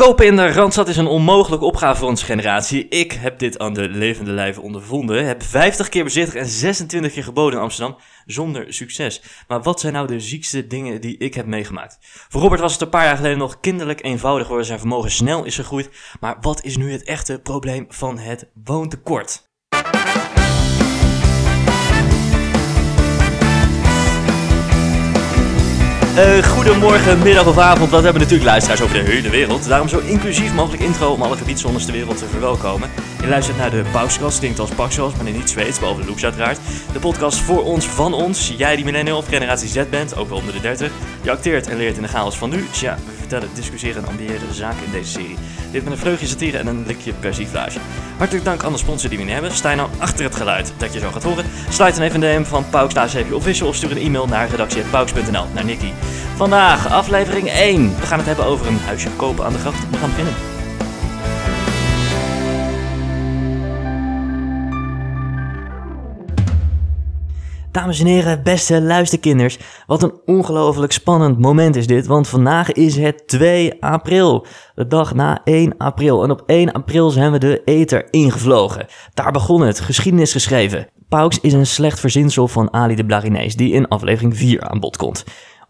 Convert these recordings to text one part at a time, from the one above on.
Kopen in de Randstad is een onmogelijke opgave voor onze generatie. Ik heb dit aan de levende lijve ondervonden. Heb 50 keer bezichtigd en 26 keer geboden in Amsterdam zonder succes. Maar wat zijn nou de ziekste dingen die ik heb meegemaakt? Voor Robert was het een paar jaar geleden nog kinderlijk eenvoudig worden. Zijn vermogen snel is gegroeid. Maar wat is nu het echte probleem van het woontekort? Uh, goedemorgen, middag of avond. Wat hebben natuurlijk luisteraars over de hele wereld. Daarom zo inclusief mogelijk intro om alle gebiedszones ter wereld te verwelkomen. Je luistert naar de Pauskast, klinkt als Paxos, maar niet Zweeds, behalve de looks uiteraard. De podcast voor ons, van ons. Jij die millennial of generatie Z bent, ook wel onder de 30. Je acteert en leert in de chaos van nu. Tja, vertellen, discussiëren en ambiëren zaken in deze serie. Dit met een vleugje satire en een likje persiflage. Hartelijk dank aan de sponsor die we nu hebben. Sta nou achter het geluid dat je zo gaat horen? Sluit dan even een DM van Pauks official of stuur een e-mail naar redactie.pauks.nl naar Nicky. Vandaag aflevering 1. We gaan het hebben over een huisje kopen aan de gracht. We gaan beginnen. Dames en heren, beste luisterkinders, wat een ongelooflijk spannend moment is dit, want vandaag is het 2 april, de dag na 1 april. En op 1 april zijn we de ether ingevlogen. Daar begon het, geschiedenis geschreven. Pauks is een slecht verzinsel van Ali de Blarinees, die in aflevering 4 aan bod komt.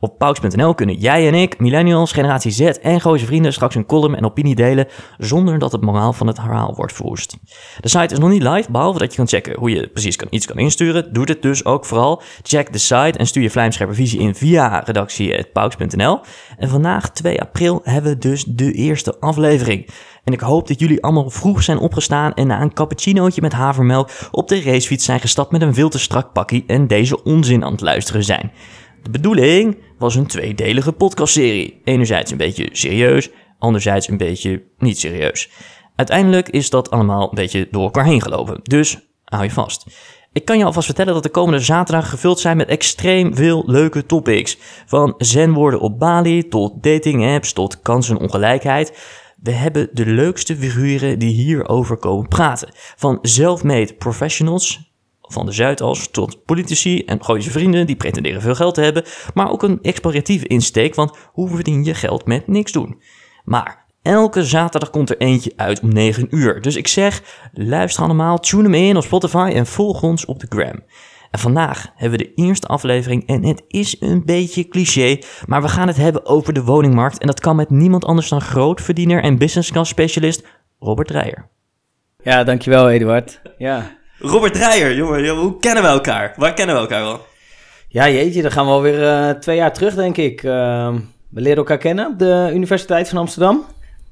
Op pauks.nl kunnen jij en ik, millennials, generatie Z en goze vrienden straks een column en opinie delen zonder dat het moraal van het herhaal wordt verwoest. De site is nog niet live, behalve dat je kan checken hoe je precies iets kan insturen. Doe dit dus ook vooral. Check de site en stuur je vlijmscherpe visie in via redactie.pauks.nl. En vandaag, 2 april, hebben we dus de eerste aflevering. En ik hoop dat jullie allemaal vroeg zijn opgestaan en na een cappuccinootje met havermelk op de racefiets zijn gestapt met een veel te strak pakkie en deze onzin aan het luisteren zijn. De bedoeling was een tweedelige podcastserie. Enerzijds een beetje serieus, anderzijds een beetje niet serieus. Uiteindelijk is dat allemaal een beetje door elkaar heen gelopen, dus hou je vast. Ik kan je alvast vertellen dat de komende zaterdag gevuld zijn met extreem veel leuke topics. Van zenwoorden op Bali tot dating apps tot kansenongelijkheid. We hebben de leukste figuren die hierover komen praten. Van self-made professionals van de Zuidas tot politici en gooise vrienden die pretenderen veel geld te hebben, maar ook een exploratieve insteek, want hoe verdien je geld met niks doen? Maar elke zaterdag komt er eentje uit om 9 uur. Dus ik zeg, luister allemaal, tune hem in op Spotify en volg ons op de gram. En vandaag hebben we de eerste aflevering en het is een beetje cliché, maar we gaan het hebben over de woningmarkt en dat kan met niemand anders dan grootverdiener en business class specialist Robert Dreyer. Ja, dankjewel Eduard. Ja, Robert Dreyer, jongen, hoe kennen we elkaar? Waar kennen we elkaar wel? Ja, jeetje, dan gaan we alweer uh, twee jaar terug, denk ik. Uh, we leren elkaar kennen op de Universiteit van Amsterdam.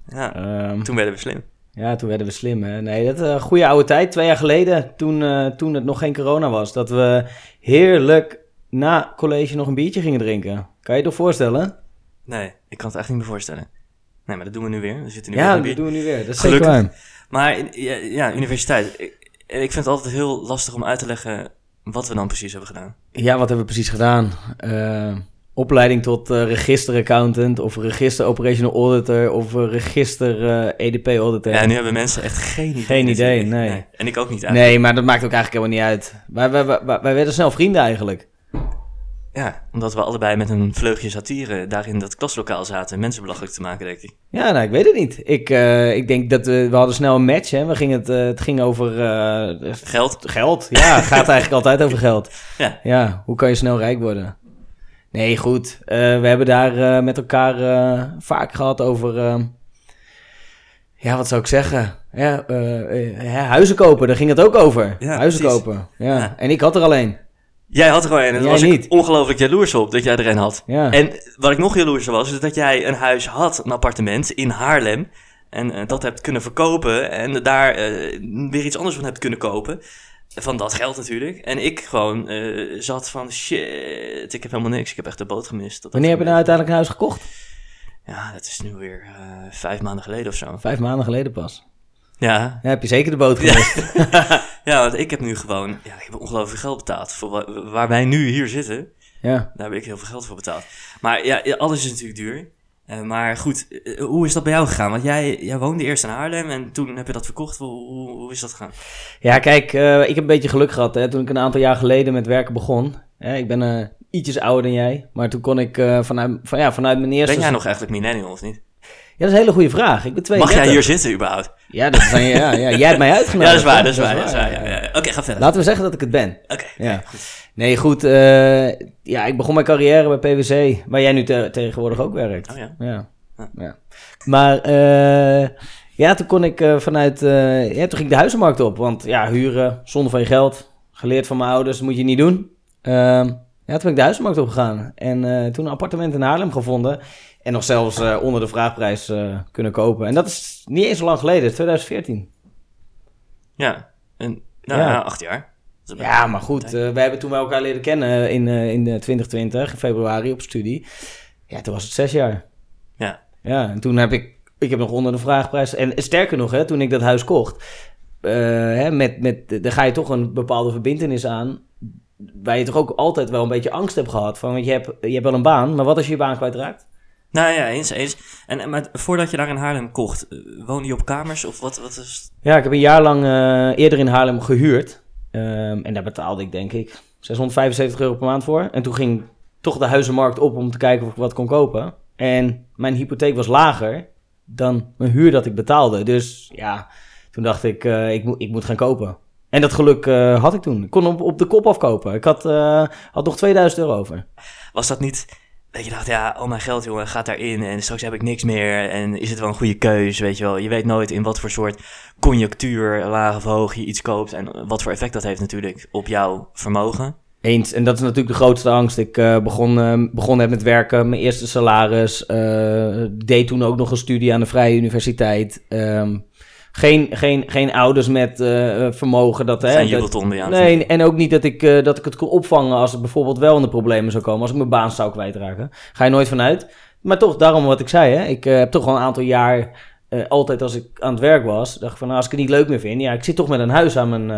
Ja, um, toen werden we slim. Ja, toen werden we slim. Hè? Nee, dat een goede oude tijd. Twee jaar geleden, toen, uh, toen het nog geen corona was. Dat we heerlijk na college nog een biertje gingen drinken. Kan je je toch voorstellen? Nee, ik kan het echt niet meer voorstellen. Nee, maar dat doen we nu weer. We zitten nu ja, weer dat doen we nu weer. Dat is Gelukkig. zeker waar. Maar ja, ja universiteit ik vind het altijd heel lastig om uit te leggen wat we dan precies hebben gedaan. Ja, wat hebben we precies gedaan? Uh, opleiding tot uh, registeraccountant of register operational auditor of uh, register EDP auditor. Ja, nu hebben mensen echt geen idee. Geen idee, nee. nee. En ik ook niet eigenlijk. Nee, maar dat maakt ook eigenlijk helemaal niet uit. Wij, wij, wij, wij werden snel vrienden eigenlijk. Ja, omdat we allebei met een vleugje satire daar in dat klaslokaal zaten. Mensen belachelijk te maken, denk ik. Ja, nou, ik weet het niet. Ik, uh, ik denk dat we, we hadden snel een match. Hè. We gingen het, uh, het ging over... Uh, geld. Geld, ja. Het gaat eigenlijk altijd over geld. Ja. Ja, hoe kan je snel rijk worden? Nee, goed. we hebben daar met elkaar vaak gehad over... ja, wat zou ik zeggen? Ja, huizen kopen, daar ging het ook over. Ja, huizen precies. kopen, ja. ja. En ik had er alleen. Jij had er gewoon een. En daar was niet. ik ongelooflijk jaloers op dat jij er een had. En wat ik nog jaloers was, is dat jij een huis had, een appartement in Haarlem. En uh, dat hebt kunnen verkopen en daar uh, weer iets anders van hebt kunnen kopen. Van dat geld natuurlijk. En ik gewoon uh, zat van shit, ik heb helemaal niks. Ik heb echt de boot gemist. Wanneer heb je nou uiteindelijk een huis gekocht? Ja, dat is nu weer vijf maanden geleden of zo. Vijf maanden geleden pas. Ja. ja. Heb je zeker de boot gemist? Ja, want ik heb nu gewoon... Ja, ik heb ongelooflijk geld betaald voor waar wij nu hier zitten. Ja. Daar heb ik heel veel geld voor betaald. Maar ja, alles is natuurlijk duur. Uh, maar goed, uh, hoe is dat bij jou gegaan? Want jij, jij woonde eerst in Haarlem en toen heb je dat verkocht. Hoe, hoe, hoe is dat gegaan? Ja, kijk, uh, ik heb een beetje geluk gehad hè, toen ik een aantal jaar geleden met werken begon. ik ben ietsjes ouder dan jij, maar toen kon ik vanuit, van, ja, vanuit mijn eerste... Ben jij nog eigenlijk millennial of niet? Dat is een hele goede vraag. Ik ben 32. Mag jij hier zitten überhaupt? Ja, dat zijn, ja, ja, jij hebt mij uitgenodigd. Ja, dat is waar, dat is waar. dat ja, ja. Oké, ga verder. Laten we zeggen dat ik het ben. Oké, Ja. Nee, goed. eh, ja, ik begon mijn carrière bij PwC, waar jij nu te- tegenwoordig ook werkt. Oh ja. Ja. Maar eh, ja, toen kon ik eh, vanuit... eh, ja, toen ging ik de huizenmarkt op. Want ja, huren, zonder van je geld. Geleerd van mijn ouders, moet je niet doen. Ehm, ja, toen ben ik de huizenmarkt opgegaan. En toen een appartement in Haarlem gevonden. En nog zelfs eh, onder de vraagprijs eh, kunnen kopen. En dat is niet eens zo lang geleden, 2014. Ja, en, nou Ja. acht jaar. Ja, maar goed, eh wij hebben toen wij elkaar leren kennen in, in eh, 2020, in februari op studie. Ja, toen was het zes jaar. Ja. Ja, en toen heb ik, ik heb nog onder de vraagprijs. En sterker nog, hè, toen ik dat huis kocht, hè, met, met, daar ga je toch een bepaalde verbindenis aan. Waar je toch ook altijd wel een beetje angst hebt gehad. Van, want je hebt, je hebt wel een baan, maar wat als je je baan kwijtraakt? Nou ja, eens, eens. En, en maar voordat je daar in Haarlem kocht, eh, woonde je op kamers of wat, wat is... Ja, ik heb een jaar lang eh, eerder in Haarlem gehuurd. Ehm, en daar betaalde ik denk ik 675 euro per maand voor. En toen ging toch de huizenmarkt op om te kijken of ik wat kon kopen. En mijn hypotheek was lager dan mijn huur dat ik betaalde. Dus ja, toen dacht ik, eh, ik, moet ik moet gaan kopen. En dat geluk had ik toen. Ik kon op, op de kop afkopen. Ik had, had nog 2000 euro over. Was dat niet dat je dacht, ja, al mijn geld jongen gaat daarin en straks heb ik niks meer en is het wel een goede keus, weet je wel. Je weet nooit in wat voor soort conjunctuur, laag of hoog, je iets koopt en wat voor effect dat heeft natuurlijk op jouw vermogen. Eens. En dat is natuurlijk de grootste angst. Ik eh, begon, eh, begon net met werken, mijn eerste salaris. eh, deed toen ook nog een studie aan de Vrije Universiteit. Ehm, geen, geen, geen ouders met eh, vermogen. Dat, hè, dat- aan. Nee, en ook niet dat ik, eh, dat ik het kon opvangen als het bijvoorbeeld wel in de problemen zou komen. Als ik mijn baan zou kwijtraken. Ga je nooit vanuit. Maar toch, daarom wat ik zei. Hè, ik eh, heb toch al een aantal jaar, altijd als ik aan het werk was, dacht ik van nou, als ik het niet leuk meer vind. Ja, ik zit toch met een huis aan mijn,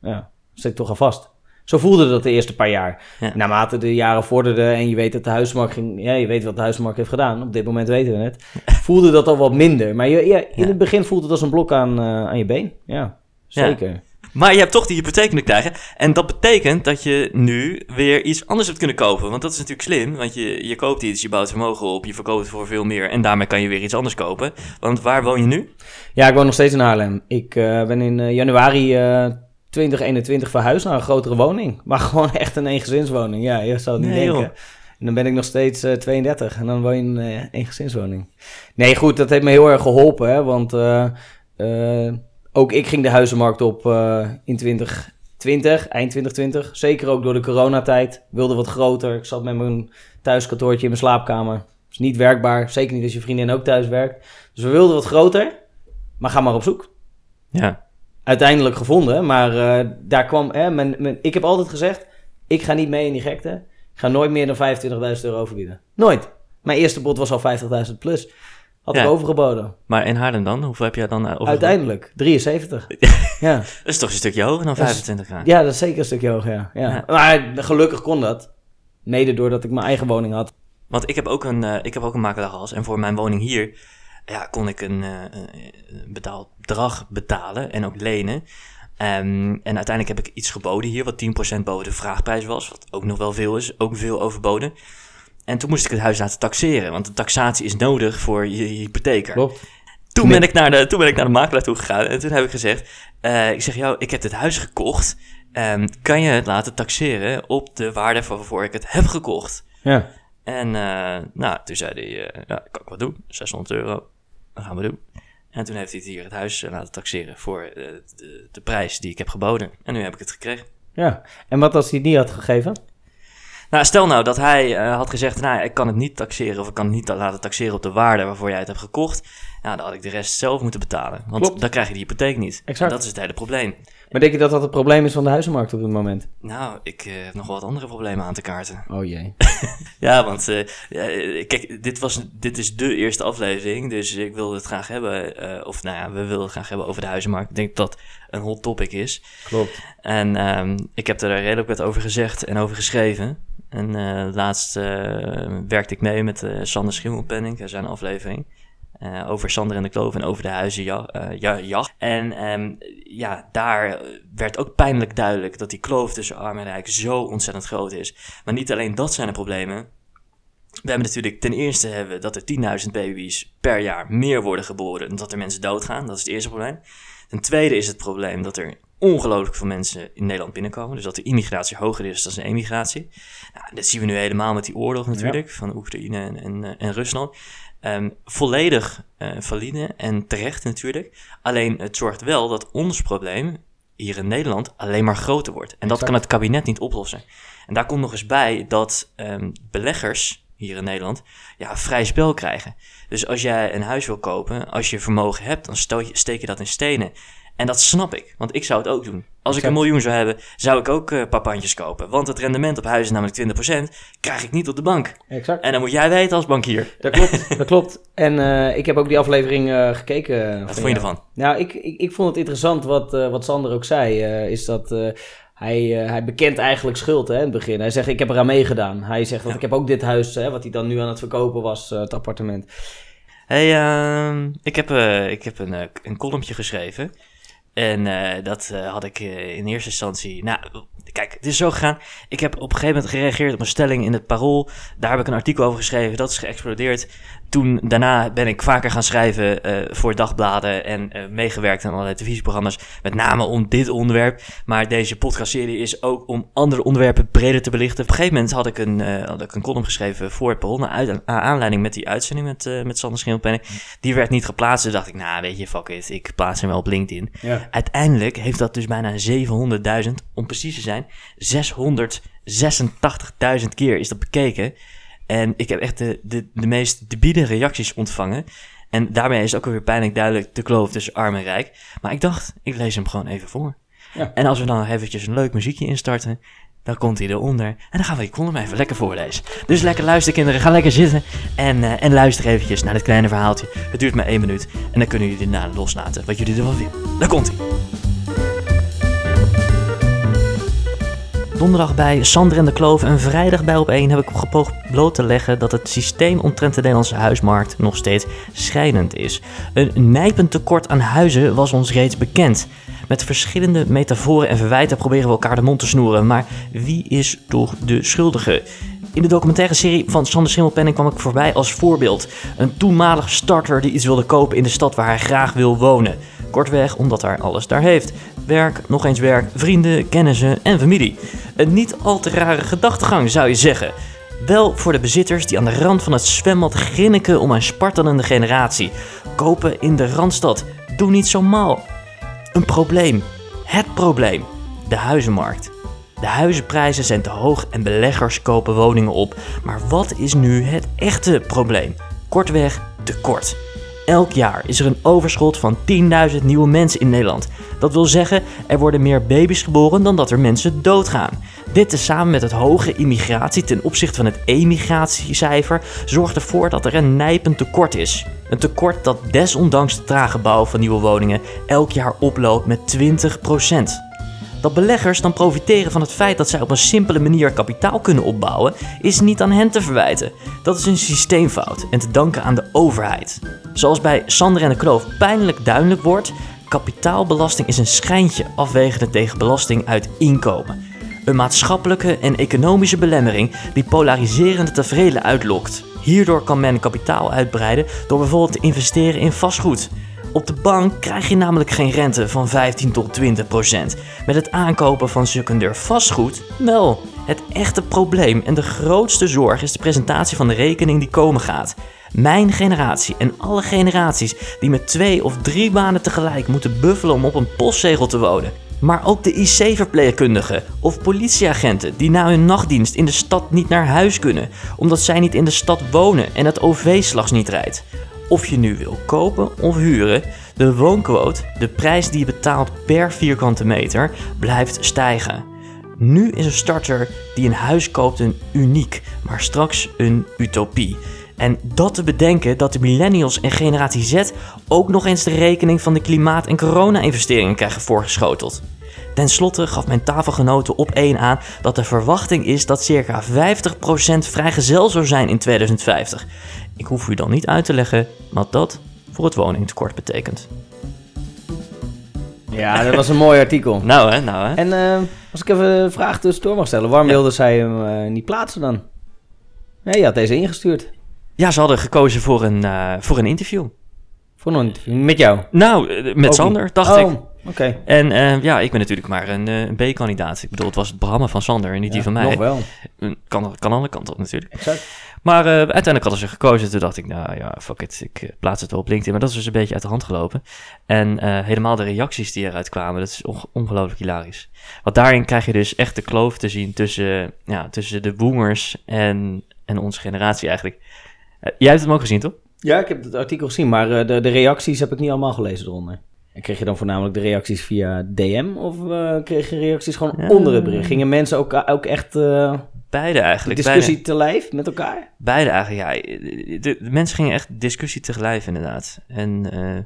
ja, zit toch al vast. Zo voelde dat de eerste paar jaar. Ja. Naarmate de jaren vorderden en je weet dat de huismarkt ging... Ja, je weet wat de huismarkt heeft gedaan. Op dit moment weten we het. Voelde dat al wat minder. Maar je, ja, in Ja. het begin voelde het als een blok aan, eh, aan je been. Ja, zeker. Maar je hebt toch die hypotheek kunnen krijgen. En dat betekent dat je nu weer iets anders hebt kunnen kopen. Want dat is natuurlijk slim. Want je, je koopt iets, je bouwt vermogen op, je verkoopt het voor veel meer. En daarmee kan je weer iets anders kopen. Want waar woon je nu? Ja, ik woon nog steeds in Haarlem. Ik eh, ben in eh, januari 2021 verhuisd naar een grotere woning. Maar gewoon echt een eengezinswoning. Ja, je zou het niet Nee, denken. joh. En dan ben ik nog steeds eh, 32 en dan woon je in een eh, eengezinswoning. Nee, goed, dat heeft me heel erg geholpen. Hè, want eh, eh, ook ik ging de huizenmarkt op eh, in 2020, eind 2020. Zeker ook door de coronatijd. Wilde wat groter. Ik zat met mijn thuiskantoortje in mijn slaapkamer. Is niet werkbaar. Zeker niet als je vriendin ook thuis werkt. Dus we wilden wat groter. Maar ga maar op zoek Ja. Uiteindelijk gevonden. Maar eh, daar kwam. Hè, mijn, mijn, ik heb altijd gezegd: ik ga niet mee in die gekte. Ik ga nooit meer dan 25.000 euro overbieden. Nooit. Mijn eerste bod was al 50.000 plus. Had Ja. ik overgeboden. Maar in Haarlem dan? Hoeveel heb jij dan uh, over? Uiteindelijk 73. ja. Dat is toch een stukje hoger dan Dat is- 25 jaar. ja, dat is zeker een stukje hoger. Ja. Ja. Ja. Maar gelukkig kon dat. Mede doordat ik mijn eigen woning had. Want ik heb ook een, eh, ik heb ook een makelaar gehad. En voor mijn woning hier ja, kon ik een eh, een betaald bedrag betalen en ook lenen. Ehm, en uiteindelijk heb ik iets geboden hier, wat 10% boven de vraagprijs was. Wat ook nog wel veel is, ook veel overboden. En toen moest ik het huis laten taxeren, want de taxatie is nodig voor je hypotheker. Klopt. Toen ben, ik naar de, toen ben ik naar de makelaar toe gegaan en toen heb ik gezegd... eh, ik zeg, jou, ik heb dit huis gekocht. Ehm, kan je het laten taxeren op de waarde van waarvoor ik het heb gekocht? Ja. En eh, nou, toen zei hij, ja, kan ik wat doen? 600 euro, dat gaan we doen. En toen heeft hij het hier het huis eh, laten taxeren voor eh, de, de prijs die ik heb geboden. En nu heb ik het gekregen. ja. En wat als hij het niet had gegeven? Nou, stel nou dat hij eh, had gezegd, nou, ik kan het niet taxeren of ik kan het niet laten taxeren op de waarde waarvoor jij het hebt gekocht. Nou, dan had ik de rest zelf moeten betalen. Want Klopt. dan krijg je die hypotheek niet. Exact. En dat is het hele probleem. Maar denk je dat dat het probleem is van de huizenmarkt op dit moment? Nou, ik eh, heb nog wat andere problemen aan te kaarten. Oh jee. Ja, want eh, ja, eh, kijk, dit, was, dit is de eerste aflevering, dus ik wilde het graag hebben, of nou ja, we wilden het graag hebben over de huizenmarkt. Ik denk dat dat een hot topic is. Klopt. En ehm, ik heb er redelijk wat over gezegd en over geschreven. En laatst werkte ik mee met Sander Schimmelpenning, in zijn aflevering. Eh, over Sander en de Kloof en over de huizenjacht. eh, ja, jacht. En ehm, ja, daar werd ook pijnlijk duidelijk dat die kloof tussen arm en rijk zo ontzettend groot is. Maar niet alleen dat zijn de problemen. We hebben natuurlijk ten eerste hebben dat er 10.000 baby's per jaar meer worden geboren dan dat er mensen doodgaan. Dat is het eerste probleem. Ten tweede is het probleem dat er ongelooflijk veel mensen in Nederland binnenkomen. Dus dat de immigratie hoger is dan de emigratie. Nou, dat zien we nu helemaal met die oorlog natuurlijk van Oekraïne en, en, eh, en Rusland. Um, volledig uh, valide en terecht natuurlijk. Alleen het zorgt wel dat ons probleem hier in Nederland alleen maar groter wordt. En dat kan het kabinet niet oplossen. En daar komt nog eens bij dat um, beleggers hier in Nederland ja, vrij spel krijgen. Dus als jij een huis wil kopen, als je vermogen hebt, dan steek je dat in stenen. En dat snap ik, want ik zou het ook doen. Als ik een miljoen zou hebben, zou ik ook uh, papandjes kopen. Want het rendement op huis is namelijk 20%, krijg ik niet op de bank. Exact. En dan moet jij weten als bankier. Dat klopt, dat klopt. En uh, ik heb ook die aflevering uh, gekeken. Wat vond je ervan? Nou, ik, ik, ik vond het interessant wat, wat Sander ook zei. is dat hij, hij bekent eigenlijk schuld hè, in het begin. Hij zegt, ik heb eraan meegedaan. Hij zegt, dat ik heb ook dit huis, hè, wat hij dan nu aan het verkopen was, het appartement. Hey, uh, ik heb, ik heb een, een columnje geschreven. En uh, dat uh, had ik uh, in eerste instantie. Nou, kijk, het is zo gegaan. Ik heb op een gegeven moment gereageerd op een stelling in het Parool. Daar heb ik een artikel over geschreven. Dat is geëxplodeerd toen, daarna ben ik vaker gaan schrijven uh, voor dagbladen en uh, meegewerkt aan allerlei televisieprogramma's. Met name om dit onderwerp. Maar deze podcastserie is ook om andere onderwerpen breder te belichten. Op een gegeven moment had ik een, uh, had ik een column geschreven voor het Parool. Naar aanleiding met die uitzending met, met Sander Schimmelpenning. Die werd niet geplaatst. Dus dacht ik, nou weet je, fuck it. Ik plaats hem wel op LinkedIn. Ja. Uiteindelijk heeft dat dus bijna 700.000, om precies te zijn, 686.000 keer is dat bekeken. En ik heb echt de, de, de meest debiele reacties ontvangen. En daarmee is ook weer pijnlijk duidelijk de kloof tussen arm en rijk. Maar ik dacht, ik lees hem gewoon even voor. Ja. En als we dan eventjes een leuk muziekje instarten, dan komt hij eronder. En dan gaan we die column even lekker voorlezen. Dus lekker luisteren kinderen, ga lekker zitten en, uh, en luister eventjes naar dit kleine verhaaltje. Het duurt maar één minuut en dan kunnen jullie daarna loslaten wat jullie ervan vinden. Daar komt hij. Donderdag bij Sander en de Kloof en vrijdag bij op 1 heb ik gepoogd bloot te leggen dat het systeem omtrent de Nederlandse huismarkt nog steeds schrijnend is. Een nijpend tekort aan huizen was ons reeds bekend. Met verschillende metaforen en verwijten proberen we elkaar de mond te snoeren, maar wie is toch de schuldige? In de documentaire serie van Sander Schimmelpenning kwam ik voorbij als voorbeeld. Een toenmalig starter die iets wilde kopen in de stad waar hij graag wil wonen. Kortweg omdat hij alles daar heeft. Werk, nog eens werk, vrienden, kennissen en familie. Een niet al te rare gedachtegang zou je zeggen. Wel voor de bezitters die aan de rand van het zwembad grinniken om een spartelende generatie. Kopen in de Randstad. Doe niet zo mal. Een probleem. Het probleem. De huizenmarkt. De huizenprijzen zijn te hoog en beleggers kopen woningen op. Maar wat is nu het echte probleem? Kortweg, tekort. Elk jaar is er een overschot van 10.000 nieuwe mensen in Nederland. Dat wil zeggen, er worden meer baby's geboren dan dat er mensen doodgaan. Dit tezamen met het hoge immigratie ten opzichte van het emigratiecijfer zorgt ervoor dat er een nijpend tekort is. Een tekort dat desondanks de trage bouw van nieuwe woningen elk jaar oploopt met 20%. Dat beleggers dan profiteren van het feit dat zij op een simpele manier kapitaal kunnen opbouwen, is niet aan hen te verwijten. Dat is een systeemfout en te danken aan de overheid. Zoals bij Sander en de Kloof pijnlijk duidelijk wordt, kapitaalbelasting is een schijntje afwegende tegen belasting uit inkomen. Een maatschappelijke en economische belemmering die polariserende tevreden uitlokt. Hierdoor kan men kapitaal uitbreiden door bijvoorbeeld te investeren in vastgoed. Op de bank krijg je namelijk geen rente van 15 tot 20 procent. Met het aankopen van secundair vastgoed wel. Het echte probleem en de grootste zorg is de presentatie van de rekening die komen gaat. Mijn generatie en alle generaties die met twee of drie banen tegelijk moeten buffelen om op een postzegel te wonen. Maar ook de IC-verpleegkundigen of politieagenten die na hun nachtdienst in de stad niet naar huis kunnen, omdat zij niet in de stad wonen en het OV slags niet rijdt. Of je nu wil kopen of huren, de woonquote, de prijs die je betaalt per vierkante meter, blijft stijgen. Nu is een starter die een huis koopt een uniek, maar straks een utopie. En dat te bedenken dat de millennials en generatie Z ook nog eens de rekening van de klimaat- en corona-investeringen krijgen voorgeschoteld. Ten slotte gaf mijn tafelgenoten op één aan dat de verwachting is dat circa 50% vrijgezel zou zijn in 2050. Ik hoef u dan niet uit te leggen wat dat voor het woningtekort betekent. Ja, dat was een mooi artikel. nou hè, nou hè. En uh, als ik even een vraag tussendoor mag stellen, waarom ja. wilde zij hem uh, niet plaatsen dan? Nee, je had deze ingestuurd. Ja, ze hadden gekozen voor een, uh, voor een interview. Voor een met jou? Nou, met Sander, dacht oh. ik. Oké. En uh, ja, ik ben natuurlijk maar een, een B-kandidaat. Ik bedoel, het was het programma van Sander en niet ja, die van mij. Nog wel. Kan, kan alle kanten op natuurlijk. Exact. Maar uh, uiteindelijk hadden ze gekozen. Toen dacht ik, nou ja, fuck it. Ik plaats het wel op LinkedIn. Maar dat is dus een beetje uit de hand gelopen. En helemaal de reacties die eruit kwamen, dat is ongelooflijk hilarisch. Want daarin krijg je dus echt de kloof te zien tussen, ja, tussen de boomers en, en onze generatie eigenlijk. Jij hebt hem ook gezien, toch? Ja, ik heb het artikel gezien, maar de, de reacties heb ik niet allemaal gelezen eronder. En kreeg je dan voornamelijk de reacties via DM of uh, kreeg je reacties gewoon ja. onder het bericht? Gingen mensen ook, ook echt... Uh, beide eigenlijk. Discussie beide. te lijf met elkaar? Beide eigenlijk, ja. De, mensen gingen echt discussie te lijf inderdaad. En uh,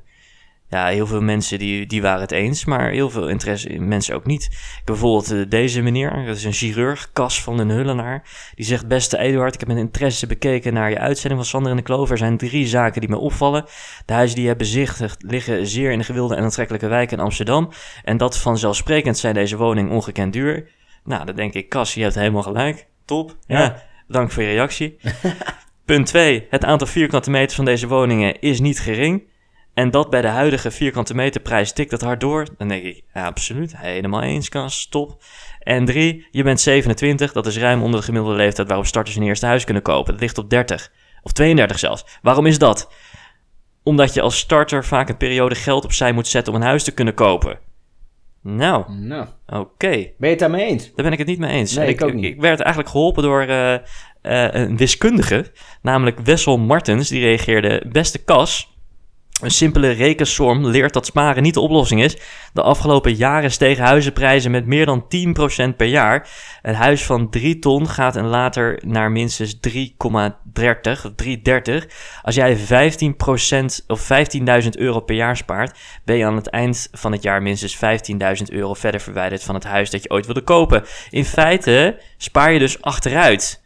ja, heel veel mensen die, die waren het eens, maar heel veel interesse in mensen ook niet. Bijvoorbeeld uh, deze meneer, dat is een chirurg, Cas van den Hullenaar. Die zegt, beste Eduard, ik heb met interesse bekeken naar je uitzending van Sander en de Klover. Er zijn drie zaken die me opvallen. De huizen die je hebt bezichtigd liggen zeer in de gewilde en aantrekkelijke wijk in Amsterdam. En dat vanzelfsprekend zijn deze woningen ongekend duur. Nou, dan denk ik, Cas, je hebt helemaal gelijk. Top. Ja, ja dank voor je reactie. Punt 2. Het aantal vierkante meters van deze woningen is niet gering. En dat bij de huidige vierkante meterprijs tikt dat hard door. Dan denk ik, ja, absoluut, helemaal eens, kan, stop. En drie, je bent 27, dat is ruim onder de gemiddelde leeftijd waarop starters een eerste huis kunnen kopen. Dat ligt op 30, of 32 zelfs. Waarom is dat? Omdat je als starter vaak een periode geld opzij moet zetten om een huis te kunnen kopen. Nou, nou. oké. Okay. Ben je het daarmee eens? Daar ben ik het niet mee eens. Nee, ik, ik, ook niet. ik werd eigenlijk geholpen door uh, uh, een wiskundige, namelijk Wessel Martens. Die reageerde, beste Kas... Een simpele rekensom leert dat sparen niet de oplossing is. De afgelopen jaren stegen huizenprijzen met meer dan 10% per jaar. Een huis van 3 ton gaat en later naar minstens 3,30 of 3,30. Als jij 15% of 15.000 euro per jaar spaart, ben je aan het eind van het jaar minstens 15.000 euro verder verwijderd van het huis dat je ooit wilde kopen. In feite spaar je dus achteruit.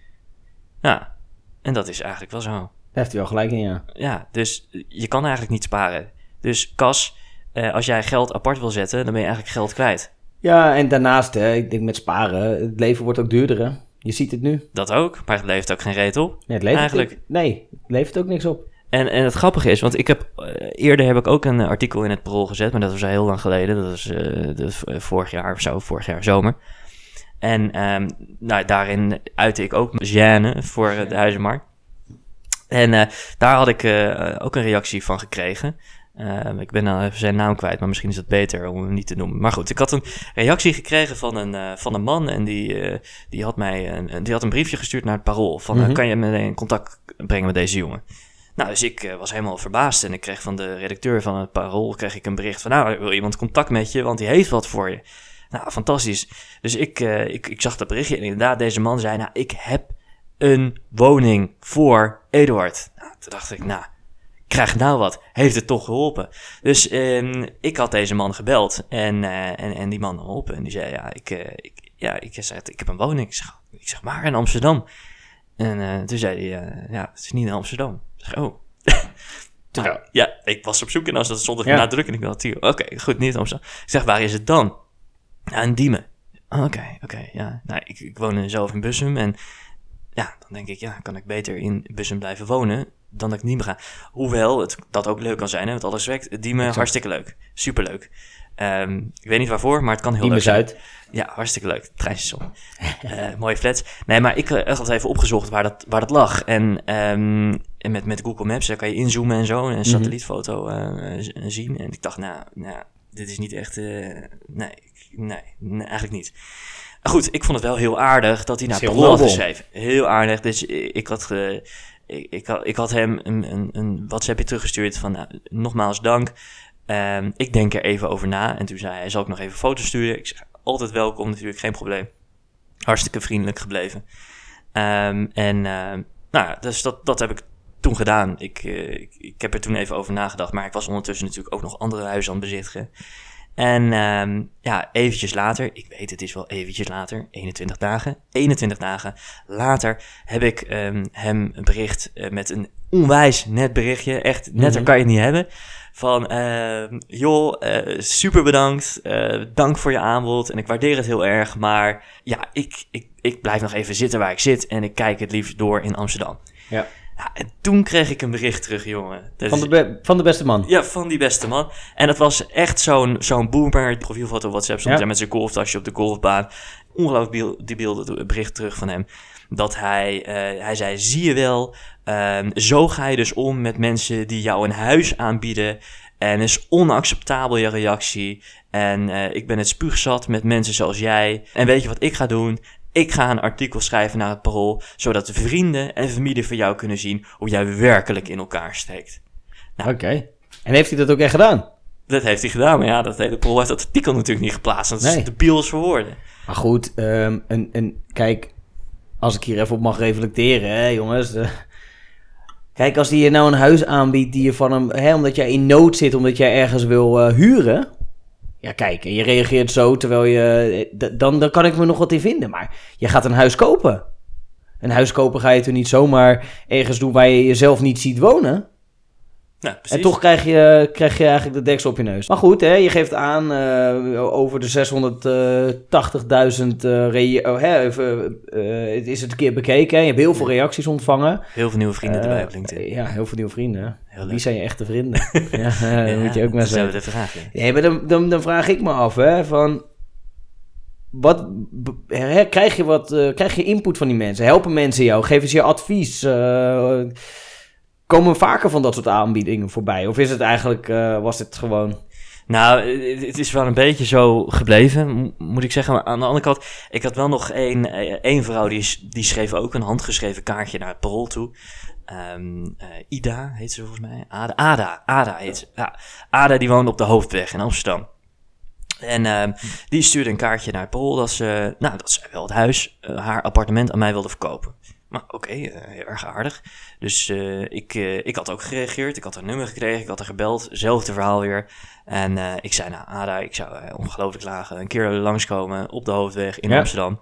Ja, en dat is eigenlijk wel zo. Daar heeft hij wel gelijk in, ja. Ja, dus je kan eigenlijk niet sparen. Dus Kas, eh, als jij geld apart wil zetten, dan ben je eigenlijk geld kwijt. Ja, en daarnaast, hè, ik denk met sparen, het leven wordt ook duurder, hè. Je ziet het nu. Dat ook, maar het levert ook geen reet op. Nee, het levert, eigenlijk. Nee, het levert ook niks op. En, en het grappige is, want ik heb uh, eerder heb ik ook een artikel in het Parool gezet, maar dat was al heel lang geleden. Dat was uh, vorig jaar of zo, vorig jaar zomer. En um, nou, daarin uitte ik ook gêne voor de huizenmarkt. En uh, daar had ik uh, ook een reactie van gekregen. Uh, ik ben nou even zijn naam kwijt, maar misschien is het beter om hem niet te noemen. Maar goed, ik had een reactie gekregen van een, van een man en die, die, had mij een, die had een briefje gestuurd naar het parool. Van, mm -hmm. kan je me in contact brengen met deze jongen? Nou, dus ik was helemaal verbaasd en ik kreeg van de redacteur van het parool kreeg ik een bericht van... Nou, wil iemand contact met je, want die heeft wat voor je. Nou, fantastisch. Dus ik, ik, ik zag dat berichtje en inderdaad, deze man zei... Nou, ik heb een woning voor Eduard. Nou, toen dacht ik, nou, krijg nou wat. Heeft het toch geholpen? Dus um, ik had deze man gebeld en, uh, en, en die man geholpen. En die zei, ja, ik, uh, ik, ja, ik, zei, ik heb een woning. Ik zeg, ik zeg maar in Amsterdam. En uh, toen zei hij, ja, het is niet in Amsterdam. Ik zeg, oh. Toen, ja. ja, ik was op zoek en als dat stond er ja. nadrukkelijk natuurlijk. Oké, okay, goed, niet in Amsterdam. Ik zeg, waar is het dan? Nou, in Diemen. Oké, okay, oké, okay, ja. Nou, ik, ik woon zelf in Bussum en ja, dan denk ik, ja, kan ik beter in Bussum blijven wonen dan dat ik niet meer ga. Hoewel het dat ook leuk kan zijn, hè, met alles respect. Diemen, exact. hartstikke leuk. Superleuk. Um, ik weet niet waarvoor, maar het kan heel Diemen leuk zijn. Zuid. Ja, hartstikke leuk. Treinstation. uh, mooie flats. Nee, maar ik uh, had even opgezocht waar dat, waar dat lag. En, um, en met, met Google Maps daar kan je inzoomen en zo. En een satellietfoto uh, zien. En ik dacht, nou, nou dit is niet echt... nee, nee, nee, eigenlijk niet. Goed, ik vond het wel heel aardig dat hij naar Parool had geschreven. Heel aardig. Dus ik had, uh, ik, ik, had, ik had hem een, een, een WhatsAppje teruggestuurd van nou, nogmaals dank. Um, ik denk er even over na. En toen zei hij, zal ik nog even foto's sturen? Ik zeg, altijd welkom natuurlijk, geen probleem. Hartstikke vriendelijk gebleven. Um, en uh, nou, dus dat, dat heb ik toen gedaan. Ik, uh, ik, ik heb er toen even over nagedacht. Maar ik was ondertussen natuurlijk ook nog andere huizen aan het bezichtigen. En um, ja, eventjes later, ik weet het is wel eventjes later, 21 dagen, 21 dagen later heb ik um, hem een bericht uh, met een onwijs net berichtje, echt netter mm -hmm. kan je het niet hebben, van uh, joh, uh, super bedankt, uh, dank voor je aanbod en ik waardeer het heel erg, maar ja, ik, ik, ik blijf nog even zitten waar ik zit en ik kijk het liefst door in Amsterdam. Ja. Ja, en toen kreeg ik een bericht terug, jongen. Dat Van de, be- van de beste man. ja, van die beste man. En dat was echt zo'n zo'n boomer. Profielfoto op WhatsApp stond Ja. met zijn golftasje op de golfbaan. Ongelooflijk die beelden, bericht terug van hem. Dat hij, eh, hij zei, zie je wel, ehm, zo ga je dus om met mensen die jou een huis aanbieden. En is onacceptabel je reactie. En eh, ik ben het spuugzat met mensen zoals jij. En weet je wat ik ga doen? Ik ga een artikel schrijven naar het parool, zodat vrienden en familie van jou kunnen zien hoe jij werkelijk in elkaar steekt. Oké. En heeft hij dat ook echt gedaan? Dat heeft hij gedaan, maar ja, dat hele Parool heeft dat artikel natuurlijk niet geplaatst. Dat is Nee. de biels voor woorden. Maar goed, ehm, en, en kijk, als ik hier even op mag reflecteren, hè, jongens. eh, kijk, als die je nou een huis aanbiedt die je van hem, hè, omdat jij in nood zit, omdat jij ergens wil eh, huren. Ja, kijk, en je reageert zo terwijl je. eh, Dan, dan kan ik me nog wat in vinden. Maar je gaat een huis kopen. Een huis kopen ga je toch niet zomaar ergens doen waar je jezelf niet ziet wonen? Nou, precies. En toch krijg je, krijg je eigenlijk de deksel op je neus. Maar goed, hè, je geeft aan eh, over de 680.000 eh re- oh, hè, even, eh, het is het een keer bekeken. Hè. Je hebt heel veel reacties ontvangen. Heel veel nieuwe vrienden erbij Eh, op LinkedIn. Ja, heel veel nieuwe vrienden. Wie zijn je echte vrienden? ja, eh, moet je ook maar dat is zeggen. de vraag. Nee, maar dan, dan, dan vraag ik me af, hè, van... Wat, hè, krijg, je wat, eh, krijg je input van die mensen? Helpen mensen jou? Geven ze je advies? Eh, komen vaker van dat soort aanbiedingen voorbij? Of is het eigenlijk, eh, was het gewoon... Nou, het- is wel een beetje zo gebleven, mo- moet ik zeggen. Aan de andere kant, ik had wel nog één, eh, één vrouw die, die schreef ook een handgeschreven kaartje naar het toe. Ehm, eh, Ida heet ze volgens mij. Ada, Ada, Ada heet ze. Ja, Ada die woonde op de Hoofdweg in Amsterdam. En ehm, die stuurde een kaartje naar het dat ze, nou, dat zij wel het huis, haar appartement aan mij wilde verkopen. Maar oké, eh, heel erg aardig. Dus eh, ik, eh, ik had ook gereageerd. Ik had haar nummer gekregen. Ik had haar gebeld. Zelfde verhaal weer. En ik zei, nou Ada, ik zou ongelooflijk lagen een keer langskomen op de Hoofdweg in Ja. Amsterdam.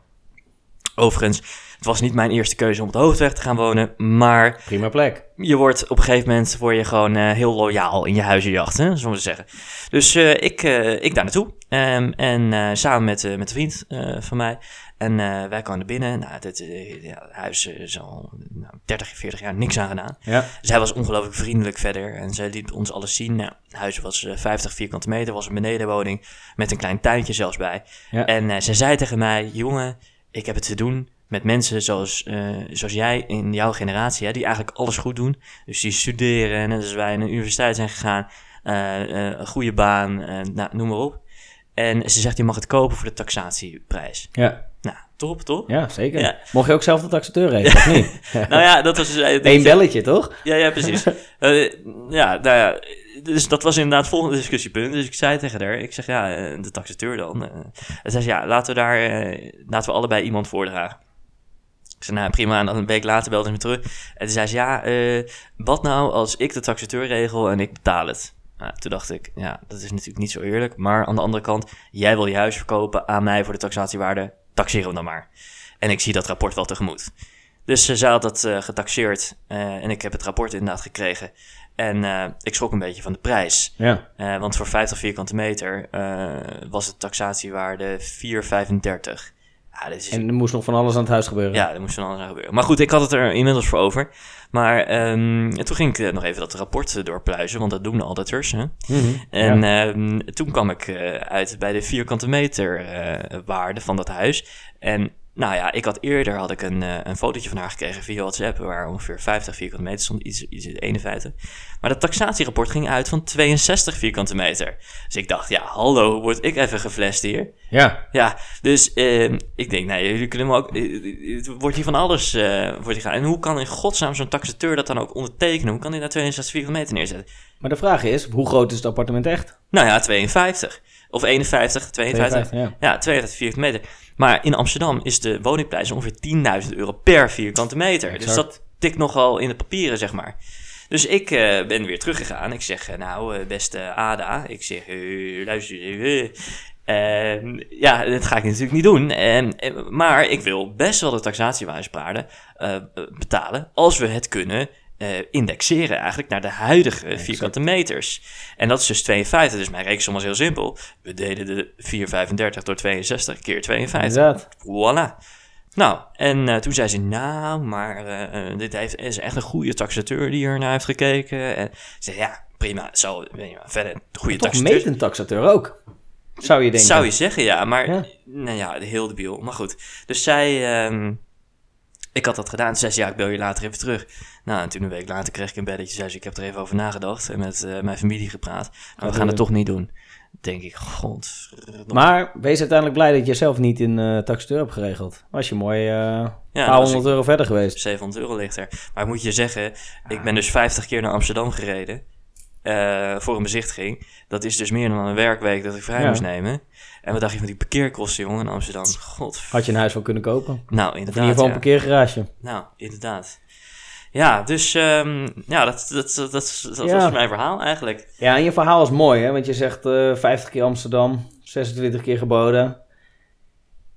Overigens, het was niet mijn eerste keuze om op de Hoofdweg te gaan wonen. Maar Prima plek. je wordt op een gegeven moment word je gewoon heel loyaal in je huizenjacht, hè, zullen we zeggen. Dus ik, ik daar naartoe. Ehm, en samen met, met een vriend van mij. En eh, wij kwamen er binnen. Nou, dit, eh, ja, het huis eh, is al nou, 30, 40 jaar niks aan gedaan. Ja. Zij was ongelooflijk vriendelijk verder. En zij liet ons alles zien. Nou, het huis was eh, 50 vierkante meter. Was een benedenwoning. Met een klein tuintje zelfs bij. Ja. En zij zei tegen mij: Jongen, ik heb het te doen met mensen zoals, zoals jij in jouw generatie, hè, die eigenlijk alles goed doen. Dus die studeren, en als wij naar de universiteit zijn gegaan, een goede baan, nou, noem maar op. En ze zegt, je mag het kopen voor de taxatieprijs. Ja, top, toch? ja zeker. Ja. Mocht je ook zelf de taxateur regelen, of niet? Nou ja, dat was dus... Eén belletje, toch? Ja, ja, precies. Eh, ja, nou ja, dus dat was inderdaad het volgende discussiepunt. Dus ik zei tegen haar, ik zeg, ja, eh, de taxateur dan. eh. En zei ze, ja, laten we daar, laten we allebei iemand voordragen. Ik zei, nou prima, en dan een week later belde ze me terug. En toen zei ze, ja, wat nou als ik de taxateur regel en ik betaal het? Nou, toen dacht ik, ja, dat is natuurlijk niet zo eerlijk. Maar aan de andere kant, jij wil je huis verkopen aan mij voor de taxatiewaarde, taxeren we dan maar. En ik zie dat rapport wel tegemoet. Dus eh, zij had dat eh, getaxeerd eh, en ik heb het rapport inderdaad gekregen. En ik schrok een beetje van de prijs. Ja. Want voor 50 vierkante meter was de taxatiewaarde 4,35. Ja, dit is, En er moest nog van alles aan het huis gebeuren. ja, er moest van alles aan gebeuren. Maar goed, ik had het er inmiddels voor over. Maar ehm, en toen ging ik eh, nog even dat rapport eh, doorpluizen, want dat doen de auditors. Hè? Mhm. En Ja. ehm, toen kwam ik eh, uit bij de vierkante meter waarde van dat huis. En nou ja, ik had eerder had ik een, eh, een fotootje van haar gekregen via WhatsApp, waar ongeveer 50 vierkante meter stond, iets, iets 51. Maar dat taxatierapport ging uit van 62 vierkante meter. Dus ik dacht, ja, hallo, word ik even geflasht hier? ja. Ja, dus ehm, ik denk, nou, jullie kunnen me ook. eh, Het wordt hier van alles eh wordt hier gaan. En hoe kan in godsnaam zo'n taxateur dat dan ook ondertekenen? Hoe kan hij daar 62 vierkante meter neerzetten? Maar de vraag is, hoe groot is het appartement echt? Nou ja, 52. Of 51, 52. 52, ja. Ja, 52 vierkante meter. Maar in Amsterdam is de woningprijs ongeveer 10.000 euro per vierkante meter. Dus dat tikt nogal in de papieren, zeg maar. Dus ik eh, ben weer teruggegaan. Ik zeg, eh, nou, eh, beste Ada. Ik zeg, luister, eh, eh, ja, dat ga ik natuurlijk niet doen. En, eh, maar ik wil best wel de taxatiewijspaarden eh betalen als we het kunnen eh, indexeren eigenlijk naar de huidige vierkante meters. En dat is dus 52. Dus mijn rekensom was heel simpel. We deden de 4,35 door 62 keer 52. Inderdaad. Voilà. Nou, en uh, toen zei ze, nou, maar uh, dit heeft, is echt een goede taxateur die er naar heeft gekeken. En ze zei, ja, prima, zo, weet je, verder, een goede Toch taxateur. meet een taxateur ook, zou je denken. Zou je zeggen, ja, maar, ja. nou ja, heel debiel, maar goed. Dus zij, um, ik had dat gedaan, toen zei ze, ja, ik bel je later even terug. Nou, en toen een week later kreeg ik een belletje, zei ze, ik heb er even over nagedacht en met uh, mijn familie gepraat. Maar we gaan het toch niet doen denk ik, god. Maar wees uiteindelijk blij dat je zelf niet in uh, taxateur hebt geregeld. Was je mooi uh, ja, paar honderd euro verder geweest. 700 euro ligt er. Maar moet je zeggen, ik ben dus 50 keer naar Amsterdam gereden. Uh, voor een bezichtiging. Dat is dus meer dan een werkweek dat ik vrij ja. moest nemen. En wat dacht je van die parkeerkosten, jongen, in Amsterdam? God. Had je een huis van kunnen kopen? Nou, inderdaad. Of in ieder geval een parkeergarage. Nou, inderdaad. Ja, dus um, ja, dat, dat, dat, dat, dat Ja. was mijn verhaal eigenlijk. Ja, en je verhaal is mooi, hè? Want je zegt eh 50 keer Amsterdam, 26 keer geboden.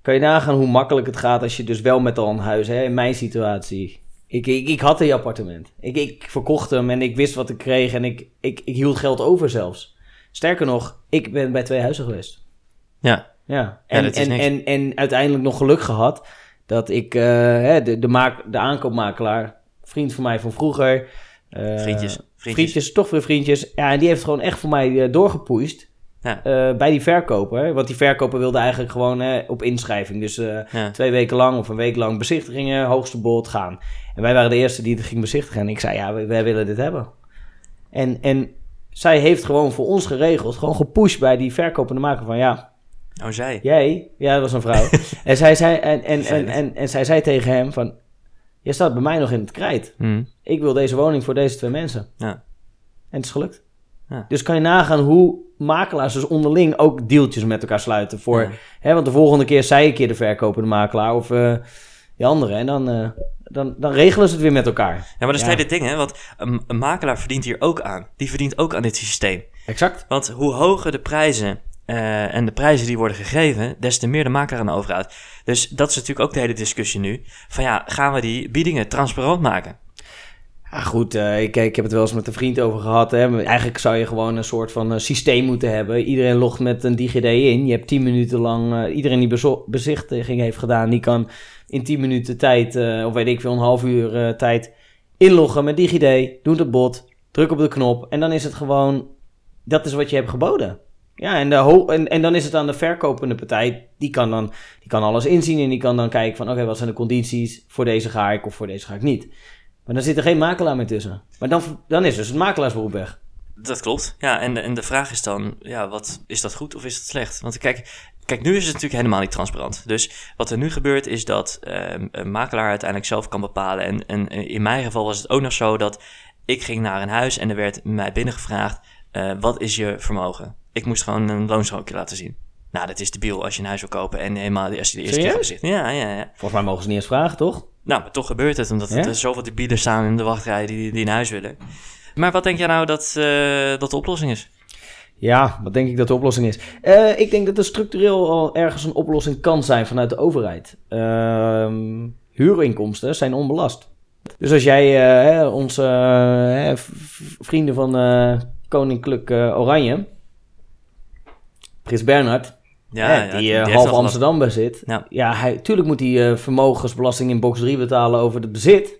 Kan je nagaan hoe makkelijk het gaat als je dus wel met al een huis, hè? In mijn situatie. Ik, ik, ik had een appartement. Ik, ik verkocht hem en ik wist wat ik kreeg en ik, ik, ik hield geld over zelfs. Sterker nog, ik ben bij twee huizen geweest. Ja, Ja, en, en, en, en uiteindelijk nog geluk gehad dat ik, eh, hè, de, de, maak, de aankoopmakelaar, vriend van mij van vroeger. eh, vriendjes. Vriendjes. Vriendjes, toch weer vriendjes. Ja, en die heeft gewoon echt voor mij eh, doorgepoest. Ja. eh, bij die verkoper. Want die verkoper wilde eigenlijk gewoon op inschrijving. Dus eh, Ja. twee weken lang of een week lang bezichtigingen, hoogste bod gaan. En wij waren de eerste die het ging bezichtigen. En ik zei, ja, wij, wij willen dit hebben. En, en zij heeft gewoon voor ons geregeld, gewoon gepusht bij die verkopende maker van, ja, Oh, zij. jij, ja, dat was een vrouw. en, zij zei, en, en, en, en, en zij zei tegen hem van, je staat bij mij nog in het krijt. Hm. Ik wil deze woning voor deze twee mensen. Ja. En het is gelukt. Ja. Dus kan je nagaan hoe makelaars dus onderling ook deeltjes met elkaar sluiten. Voor, Ja. hè, want de volgende keer zij een keer de verkopende makelaar of eh die andere. En dan, eh, dan, dan regelen ze het weer met elkaar. Ja, maar dat is Ja. het hele ding, hè? Want een, een makelaar verdient hier ook aan. Die verdient ook aan dit systeem. Exact. Want hoe hoger de prijzen eh, en de prijzen die worden gegeven, des te meer de makelaar aan overhoudt. Dus dat is natuurlijk ook de hele discussie nu. Van ja, gaan we die biedingen transparant maken? Ja, goed, eh, ik, ik heb het wel eens met een vriend over gehad. Hè. Eigenlijk zou je gewoon een soort van eh, systeem moeten hebben. Iedereen logt met een DigiD in. Je hebt 10 minuten lang... eh, iedereen die bezichtiging heeft gedaan... die kan in 10 minuten tijd... of weet ik veel, een half uur tijd... inloggen met DigiD. Doet het bot. Druk op de knop. En dan is het gewoon... Dat is wat je hebt geboden. Ja, en, de en dan is het aan de verkopende partij... die kan dan die kan alles inzien... en die kan dan kijken van... oké, wat zijn de condities... voor deze ga ik of voor deze ga ik niet... Maar dan zit er geen makelaar meer tussen. Maar dan, dan is dus het makelaarsberoep weg. Dat klopt. Ja, en en de vraag is dan, ja, wat, is dat goed of is dat slecht? Want kijk, kijk, nu is het natuurlijk helemaal niet transparant. Dus wat er nu gebeurt is dat ehm, een makelaar uiteindelijk zelf kan bepalen. En, en in mijn geval was het ook nog zo dat ik ging naar een huis en er werd mij binnengevraagd, eh, wat is je vermogen? Ik moest gewoon een loonstrookje laten zien. Nou, dat is debiel als je een huis wil kopen en helemaal als je de eerste keer Serieus? gezicht. Ja, ja, ja. Volgens mij mogen ze niet eens vragen, toch? Nou, maar toch gebeurt het, omdat Ja? er zoveel debielen staan in de wachtrij die, die een huis willen. Maar wat denk jij nou dat, eh, dat de oplossing is? Ja, wat denk ik dat de oplossing is? Eh, ik denk dat er structureel al ergens een oplossing kan zijn vanuit de overheid. Ehm, huurinkomsten zijn onbelast. Dus als jij eh, onze vrienden van Koninklijk Oranje, Prins Bernhard, Ja, hè, die, eh, half Amsterdam bezit. Ja. Ja, hij, tuurlijk moet hij eh, vermogensbelasting in box 3 betalen over het bezit.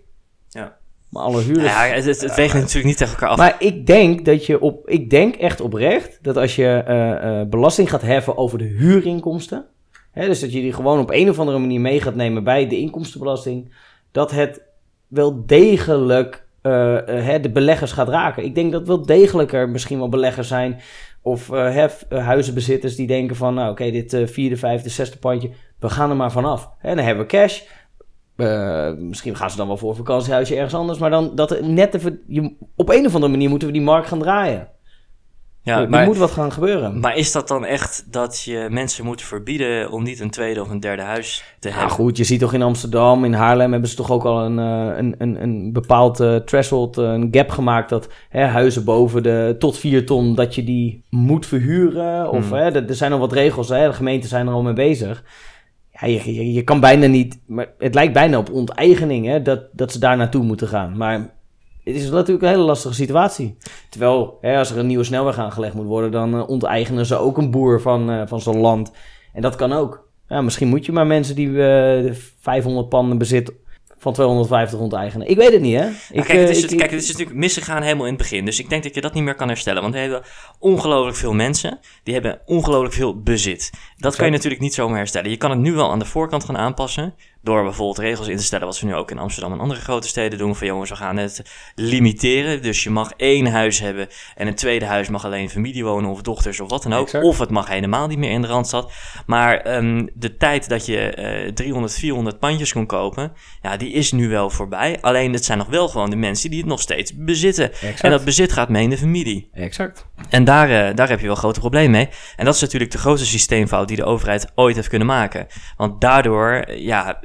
Ja. Maar alle huurders... Ja, het, het, het weegt natuurlijk niet tegen elkaar af. Maar ik denk dat je op, ik denk echt oprecht dat als je eh, belasting gaat heffen over de huurinkomsten, hè, dus dat je die gewoon op een of andere manier mee gaat nemen bij de inkomstenbelasting, dat het wel degelijk hè, de beleggers gaat raken. Ik denk dat wel degelijk er misschien wel beleggers zijn of eh, hef, eh, huizenbezitters die denken van, nou oké, dit eh, vierde, vijfde, zesde pandje, we gaan er maar vanaf. Hè, dan hebben we cash. Eh, misschien gaan ze dan wel voor een vakantiehuisje ergens anders. Maar dan dat net even. Je, op een of andere manier moeten we die markt gaan draaien. Ja, er maar, moet wat gaan gebeuren. maar is dat dan echt dat je mensen moet verbieden om niet een tweede of een derde huis te ja, hebben? goed, je ziet toch in Amsterdam, in Haarlem hebben ze toch ook al een, eh, een, een, een bepaald eh, threshold, eh, een gap gemaakt dat hè, huizen boven de tot 4 ton, dat je die moet verhuren. Of Hmm. hè, er, er zijn al wat regels, hè, de gemeenten zijn er al mee bezig. Ja, je, je, je kan bijna niet, maar het lijkt bijna op onteigening hè, dat, dat ze daar naartoe moeten gaan. Maar het is natuurlijk een hele lastige situatie. Terwijl, hè, als er een nieuwe snelweg aangelegd moet worden, dan eh, onteigenen ze ook een boer van, eh, van zo'n land. En dat kan ook. Ja, misschien moet je maar mensen die uh, 500 panden bezitten van 250 onteigenen. Ik weet het niet, hè? Ik, kijk, het is, kijk, het is natuurlijk misgegaan helemaal in het begin. Dus ik denk dat je dat niet meer kan herstellen. Want we hebben ongelooflijk veel mensen. Die hebben ongelooflijk veel bezit. Dat kan je natuurlijk niet zomaar herstellen. Je kan het nu wel aan de voorkant gaan aanpassen. Door bijvoorbeeld regels in te stellen, wat we nu ook in Amsterdam en andere grote steden doen. Van jongens, we gaan het limiteren. Dus je mag één huis hebben en een tweede huis mag alleen familie wonen of dochters of wat dan ook. Of het mag helemaal niet meer in de Randstad. Maar um, de tijd dat je uh, 300, 400 pandjes kon kopen, ja, die is nu wel voorbij. Alleen het zijn nog wel gewoon de mensen die het nog steeds bezitten. Exact. En dat bezit gaat mee in de familie. Exact. En daar, uh, daar heb je wel grote problemen mee. En dat is natuurlijk de grootste systeemfout die de overheid ooit heeft kunnen maken. Want daardoor, ja,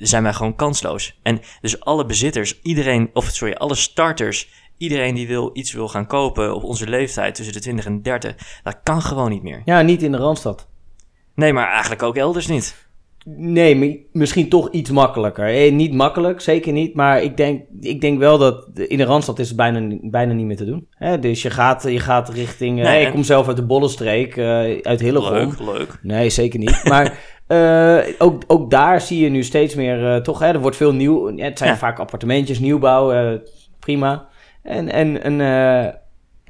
zijn wij gewoon kansloos. En dus alle bezitters, iedereen, of sorry, alle starters, iedereen die wil iets wil gaan kopen op onze leeftijd tussen de 20 en 30, dat kan gewoon niet meer. Ja, niet in de Randstad. Nee, maar eigenlijk ook elders niet. Nee, misschien toch iets makkelijker. Eh, niet makkelijk, zeker niet. Maar ik denk, ik denk wel dat in de Randstad is het bijna, bijna niet meer te doen. Hè? Dus je gaat, je gaat richting... Nee, hey, ik kom zelf uit de Bollenstreek, uh, uit Hillegom. Leuk, leuk. Nee, zeker niet. Maar uh, ook, ook daar zie je nu steeds meer... Uh, toch, hè, er wordt veel nieuw... Het zijn ja. vaak appartementjes, nieuwbouw, prima. En, en, en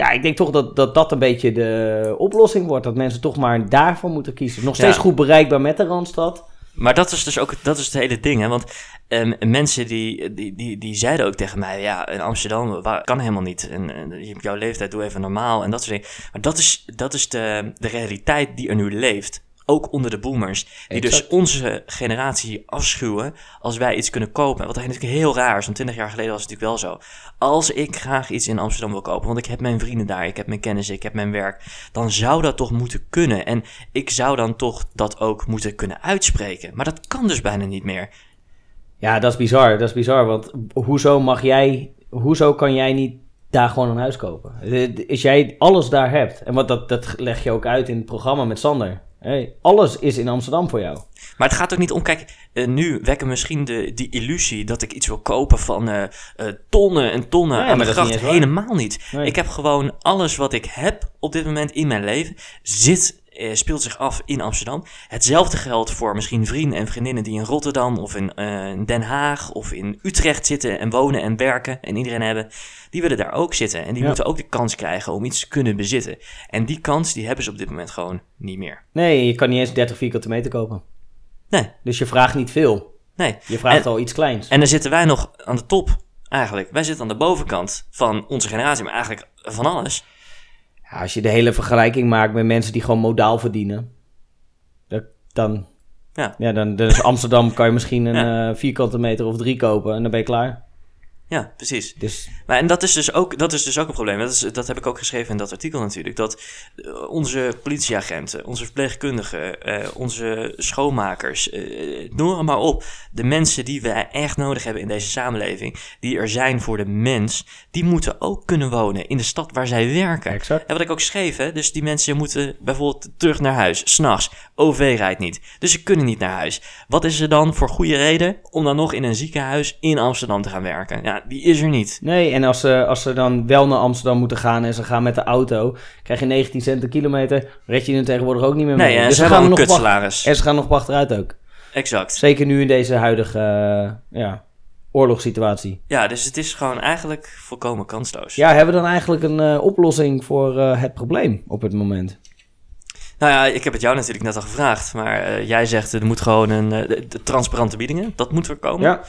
ja, ik denk toch dat, dat dat een beetje de oplossing wordt. Dat mensen toch maar daarvoor moeten kiezen. Nog steeds ja. goed bereikbaar met de Randstad. Maar dat is dus ook dat is het hele ding, hè? Want um, mensen die, die, die, die zeiden ook tegen mij: ja, in Amsterdam waar, kan helemaal niet. En, en je hebt jouw leeftijd, doe even normaal en dat soort dingen. Maar dat is, dat is de, de realiteit die er nu leeft ook onder de boomers. Die dus onze generatie afschuwen als wij iets kunnen kopen. Wat eigenlijk heel raar is, want 20 jaar geleden was het natuurlijk wel zo. Als ik graag iets in Amsterdam wil kopen, want ik heb mijn vrienden daar, ik heb mijn kennis, ik heb mijn werk, dan zou dat toch moeten kunnen. En ik zou dan toch dat ook moeten kunnen uitspreken. Maar dat kan dus bijna niet meer. Ja, dat is bizar. Dat is bizar, want hoezo mag jij, hoezo kan jij niet daar gewoon een huis kopen? Als jij alles daar hebt, en wat dat, dat leg je ook uit in het programma met Sander. Hey, alles is in Amsterdam voor jou. Maar het gaat ook niet om, kijk, uh, nu wekken misschien de, die illusie dat ik iets wil kopen van uh, uh, tonnen en tonnen ja, aan de gracht. Niet Helemaal niet. Nee. Ik heb gewoon alles wat ik heb op dit moment in mijn leven, zit uh, speelt zich af in Amsterdam. Hetzelfde geldt voor misschien vrienden en vriendinnen die in Rotterdam of in uh, Den Haag of in Utrecht zitten en wonen en werken en iedereen hebben. Die willen daar ook zitten en die ja. moeten ook de kans krijgen om iets te kunnen bezitten. En die kans die hebben ze op dit moment gewoon niet meer. Nee, je kan niet eens 30 vierkante meter kopen. Nee. Dus je vraagt niet veel. Nee. Je vraagt en, al iets kleins. En dan zitten wij nog aan de top eigenlijk. Wij zitten aan de bovenkant van onze generatie, maar eigenlijk van alles. Ja, als je de hele vergelijking maakt met mensen die gewoon modaal verdienen, dan, ja. Ja, dan, dan is Amsterdam kan je misschien een ja. uh, vierkante meter of drie kopen en dan ben je klaar. Ja, precies. Dus... Maar en dat is, dus ook, dat is dus ook een probleem. Dat, is, dat heb ik ook geschreven in dat artikel natuurlijk. Dat uh, onze politieagenten, onze verpleegkundigen, uh, onze schoonmakers, uh, noem maar op. De mensen die we echt nodig hebben in deze samenleving, die er zijn voor de mens, die moeten ook kunnen wonen in de stad waar zij werken. Exact. En wat ik ook schreef, hè, dus die mensen moeten bijvoorbeeld terug naar huis, s'nachts. OV rijdt niet. Dus ze kunnen niet naar huis. Wat is er dan voor goede reden om dan nog in een ziekenhuis in Amsterdam te gaan werken? Ja, die is er niet. Nee, en als ze, als ze dan wel naar Amsterdam moeten gaan en ze gaan met de auto, krijg je 19 cent kilometer, red je er tegenwoordig ook niet meer mee. Nee, en dus ze, gaan nog kutsalaris. En ze gaan nog achteruit ook. Exact. Zeker nu in deze huidige uh, ja, oorlogssituatie. Ja, dus het is gewoon eigenlijk volkomen kansloos. Ja, hebben we dan eigenlijk een uh, oplossing voor uh, het probleem op het moment? Nou ja, ik heb het jou natuurlijk net al gevraagd, maar jij zegt er moet gewoon een de transparante biedingen, dat moet er komen. Ja.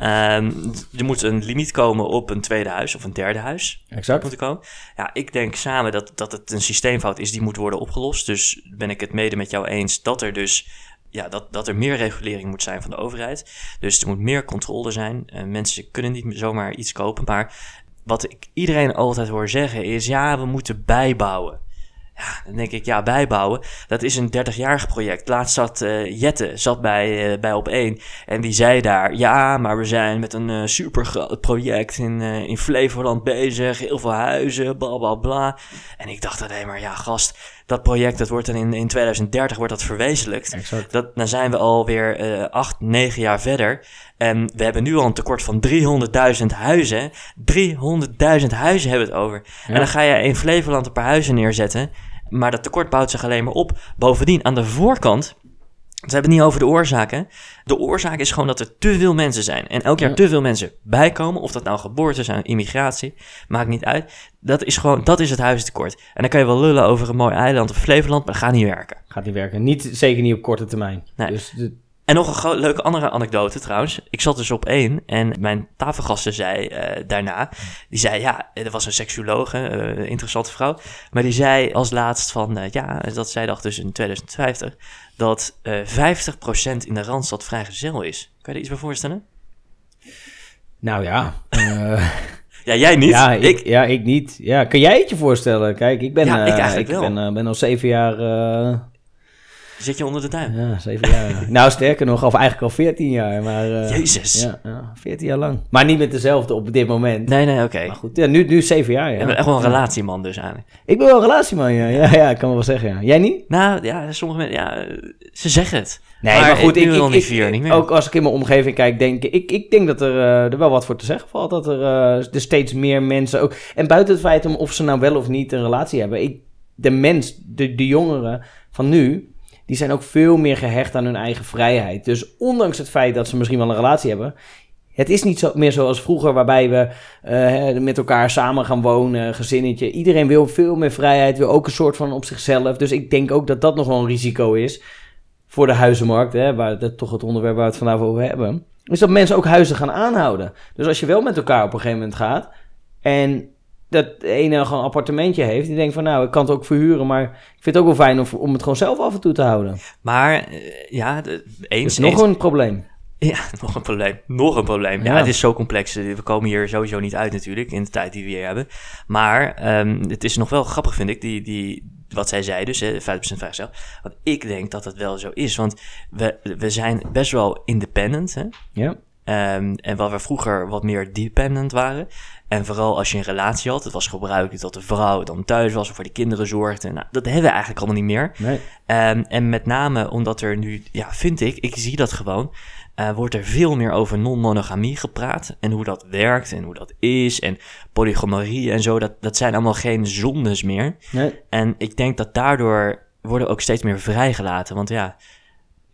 Um, er moet een limiet komen op een tweede huis of een derde huis. Exact. Moet er komen. Ja, ik denk samen dat, dat het een systeemfout is die moet worden opgelost. Dus ben ik het mede met jou eens dat er dus ja, dat, dat er meer regulering moet zijn van de overheid. Dus er moet meer controle zijn. Uh, mensen kunnen niet zomaar iets kopen. Maar wat ik iedereen altijd hoor zeggen is: ja, we moeten bijbouwen. Ja, dan denk ik, ja, bijbouwen, dat is een 30-jarig project. Laatst zat uh, Jette, zat bij, uh, bij op 1 en die zei daar, ja, maar we zijn met een uh, super groot project in, in Flevoland bezig, heel veel huizen, bla bla bla. En ik dacht alleen maar, ja, gast, dat project, dat wordt dan in, in 2030 wordt dat verwezenlijkt. Exact. Dat, dan zijn we alweer uh, 8, 9 jaar verder. En we hebben nu al een tekort van 300.000 huizen. 300.000 huizen hebben we het over. Ja. En dan ga je in Flevoland een paar huizen neerzetten. Maar dat tekort bouwt zich alleen maar op. Bovendien, aan de voorkant we hebben het niet over de oorzaken. De oorzaak is gewoon dat er te veel mensen zijn. En elk jaar te veel mensen bijkomen. Of dat nou geboorte zijn, immigratie. Maakt niet uit. Dat is gewoon, dat is het huistekort. En dan kan je wel lullen over een mooi eiland of Flevoland. Maar dat gaat niet werken. Gaat niet werken. Niet, zeker niet op korte termijn. Nee. Dus de, En nog een leuke andere anekdote trouwens. Ik zat dus op één en mijn tafelgasten zei eh, daarna... Die zei, ja, er was een seksuoloog, een interessante vrouw. Maar die zei als laatst van, eh, ja, dat zij dacht dus in 2050... dat eh 50% in de Randstad vrijgezel is. Kan je er iets bij voorstellen? nou ja. Ja, jij niet. ja, ik, ik, ja, ik niet. Ja, kan jij het je voorstellen? Kijk, ik ben, Ja, ik eigenlijk wel. ben, ben al zeven jaar... zit je onder de duim. ja, zeven jaar. nou, sterker nog, of eigenlijk al veertien jaar. Maar, eh, Jezus. Ja, ja, veertien jaar lang. Maar niet met dezelfde op dit moment. Nee, nee, oké. Maar goed, ja, nu, nu zeven jaar, Je bent ja. echt wel een relatieman dus eigenlijk. Ik ben wel een relatieman, ja. Ja, ja, ik kan wel zeggen, ja. Jij niet? Nou, ja, sommige mensen, ja, ze zeggen het. Nee, maar, goed, ik, ik, ik, niet ik- vier, niet meer. ook als ik in mijn omgeving kijk, denk ik, ik, ik denk dat er, eh, er wel wat voor te zeggen valt. Dat er, eh, er steeds meer mensen ook. En buiten het feit om of ze nou wel of niet een relatie hebben, ik, de mens, de, de jongeren van nu, die zijn ook veel meer gehecht aan hun eigen vrijheid. Dus ondanks het feit dat ze misschien wel een relatie hebben. Het is niet zo, meer zoals vroeger, waarbij we eh, met elkaar samen gaan wonen, gezinnetje. Iedereen wil veel meer vrijheid, wil ook een soort van op zichzelf. Dus ik denk ook dat dat nog wel een risico is voor de huizenmarkt, hè, waar dat toch het onderwerp waar we het vandaag over hebben, is dat mensen ook huizen gaan aanhouden. Dus als je wel met elkaar op een gegeven moment gaat en dat ene gewoon een appartementje heeft, die denkt van nou, ik kan het ook verhuren, maar ik vind het ook wel fijn om, om het gewoon zelf af en toe te houden. Maar, eh, ja, de, eens, Dus nog eens. een probleem. Ja, nog een probleem. Nog een probleem. Ja, Ja. het is zo complex. We komen hier sowieso niet uit natuurlijk, in de tijd die we hier hebben. Maar ehm, het is nog wel grappig, vind ik, die, die, wat zij zei dus, hè, 50% vrijgezel. Want ik denk dat het wel zo is. Want we, we zijn best wel independent, hè. Ja, Ehm, en waar we vroeger wat meer dependent waren. En vooral als je een relatie had, het was gebruikelijk dat de vrouw dan thuis was of voor de kinderen zorgde. Nou, dat hebben we eigenlijk allemaal niet meer. nee. Ehm, en met name omdat er nu, ja, vind ik, ik zie dat gewoon, eh, wordt er veel meer over non-monogamie gepraat. En hoe dat werkt en hoe dat is. En polygomerie en zo, dat, dat zijn allemaal geen zondes meer. nee. En ik denk dat daardoor worden ook steeds meer vrijgelaten. Want ja,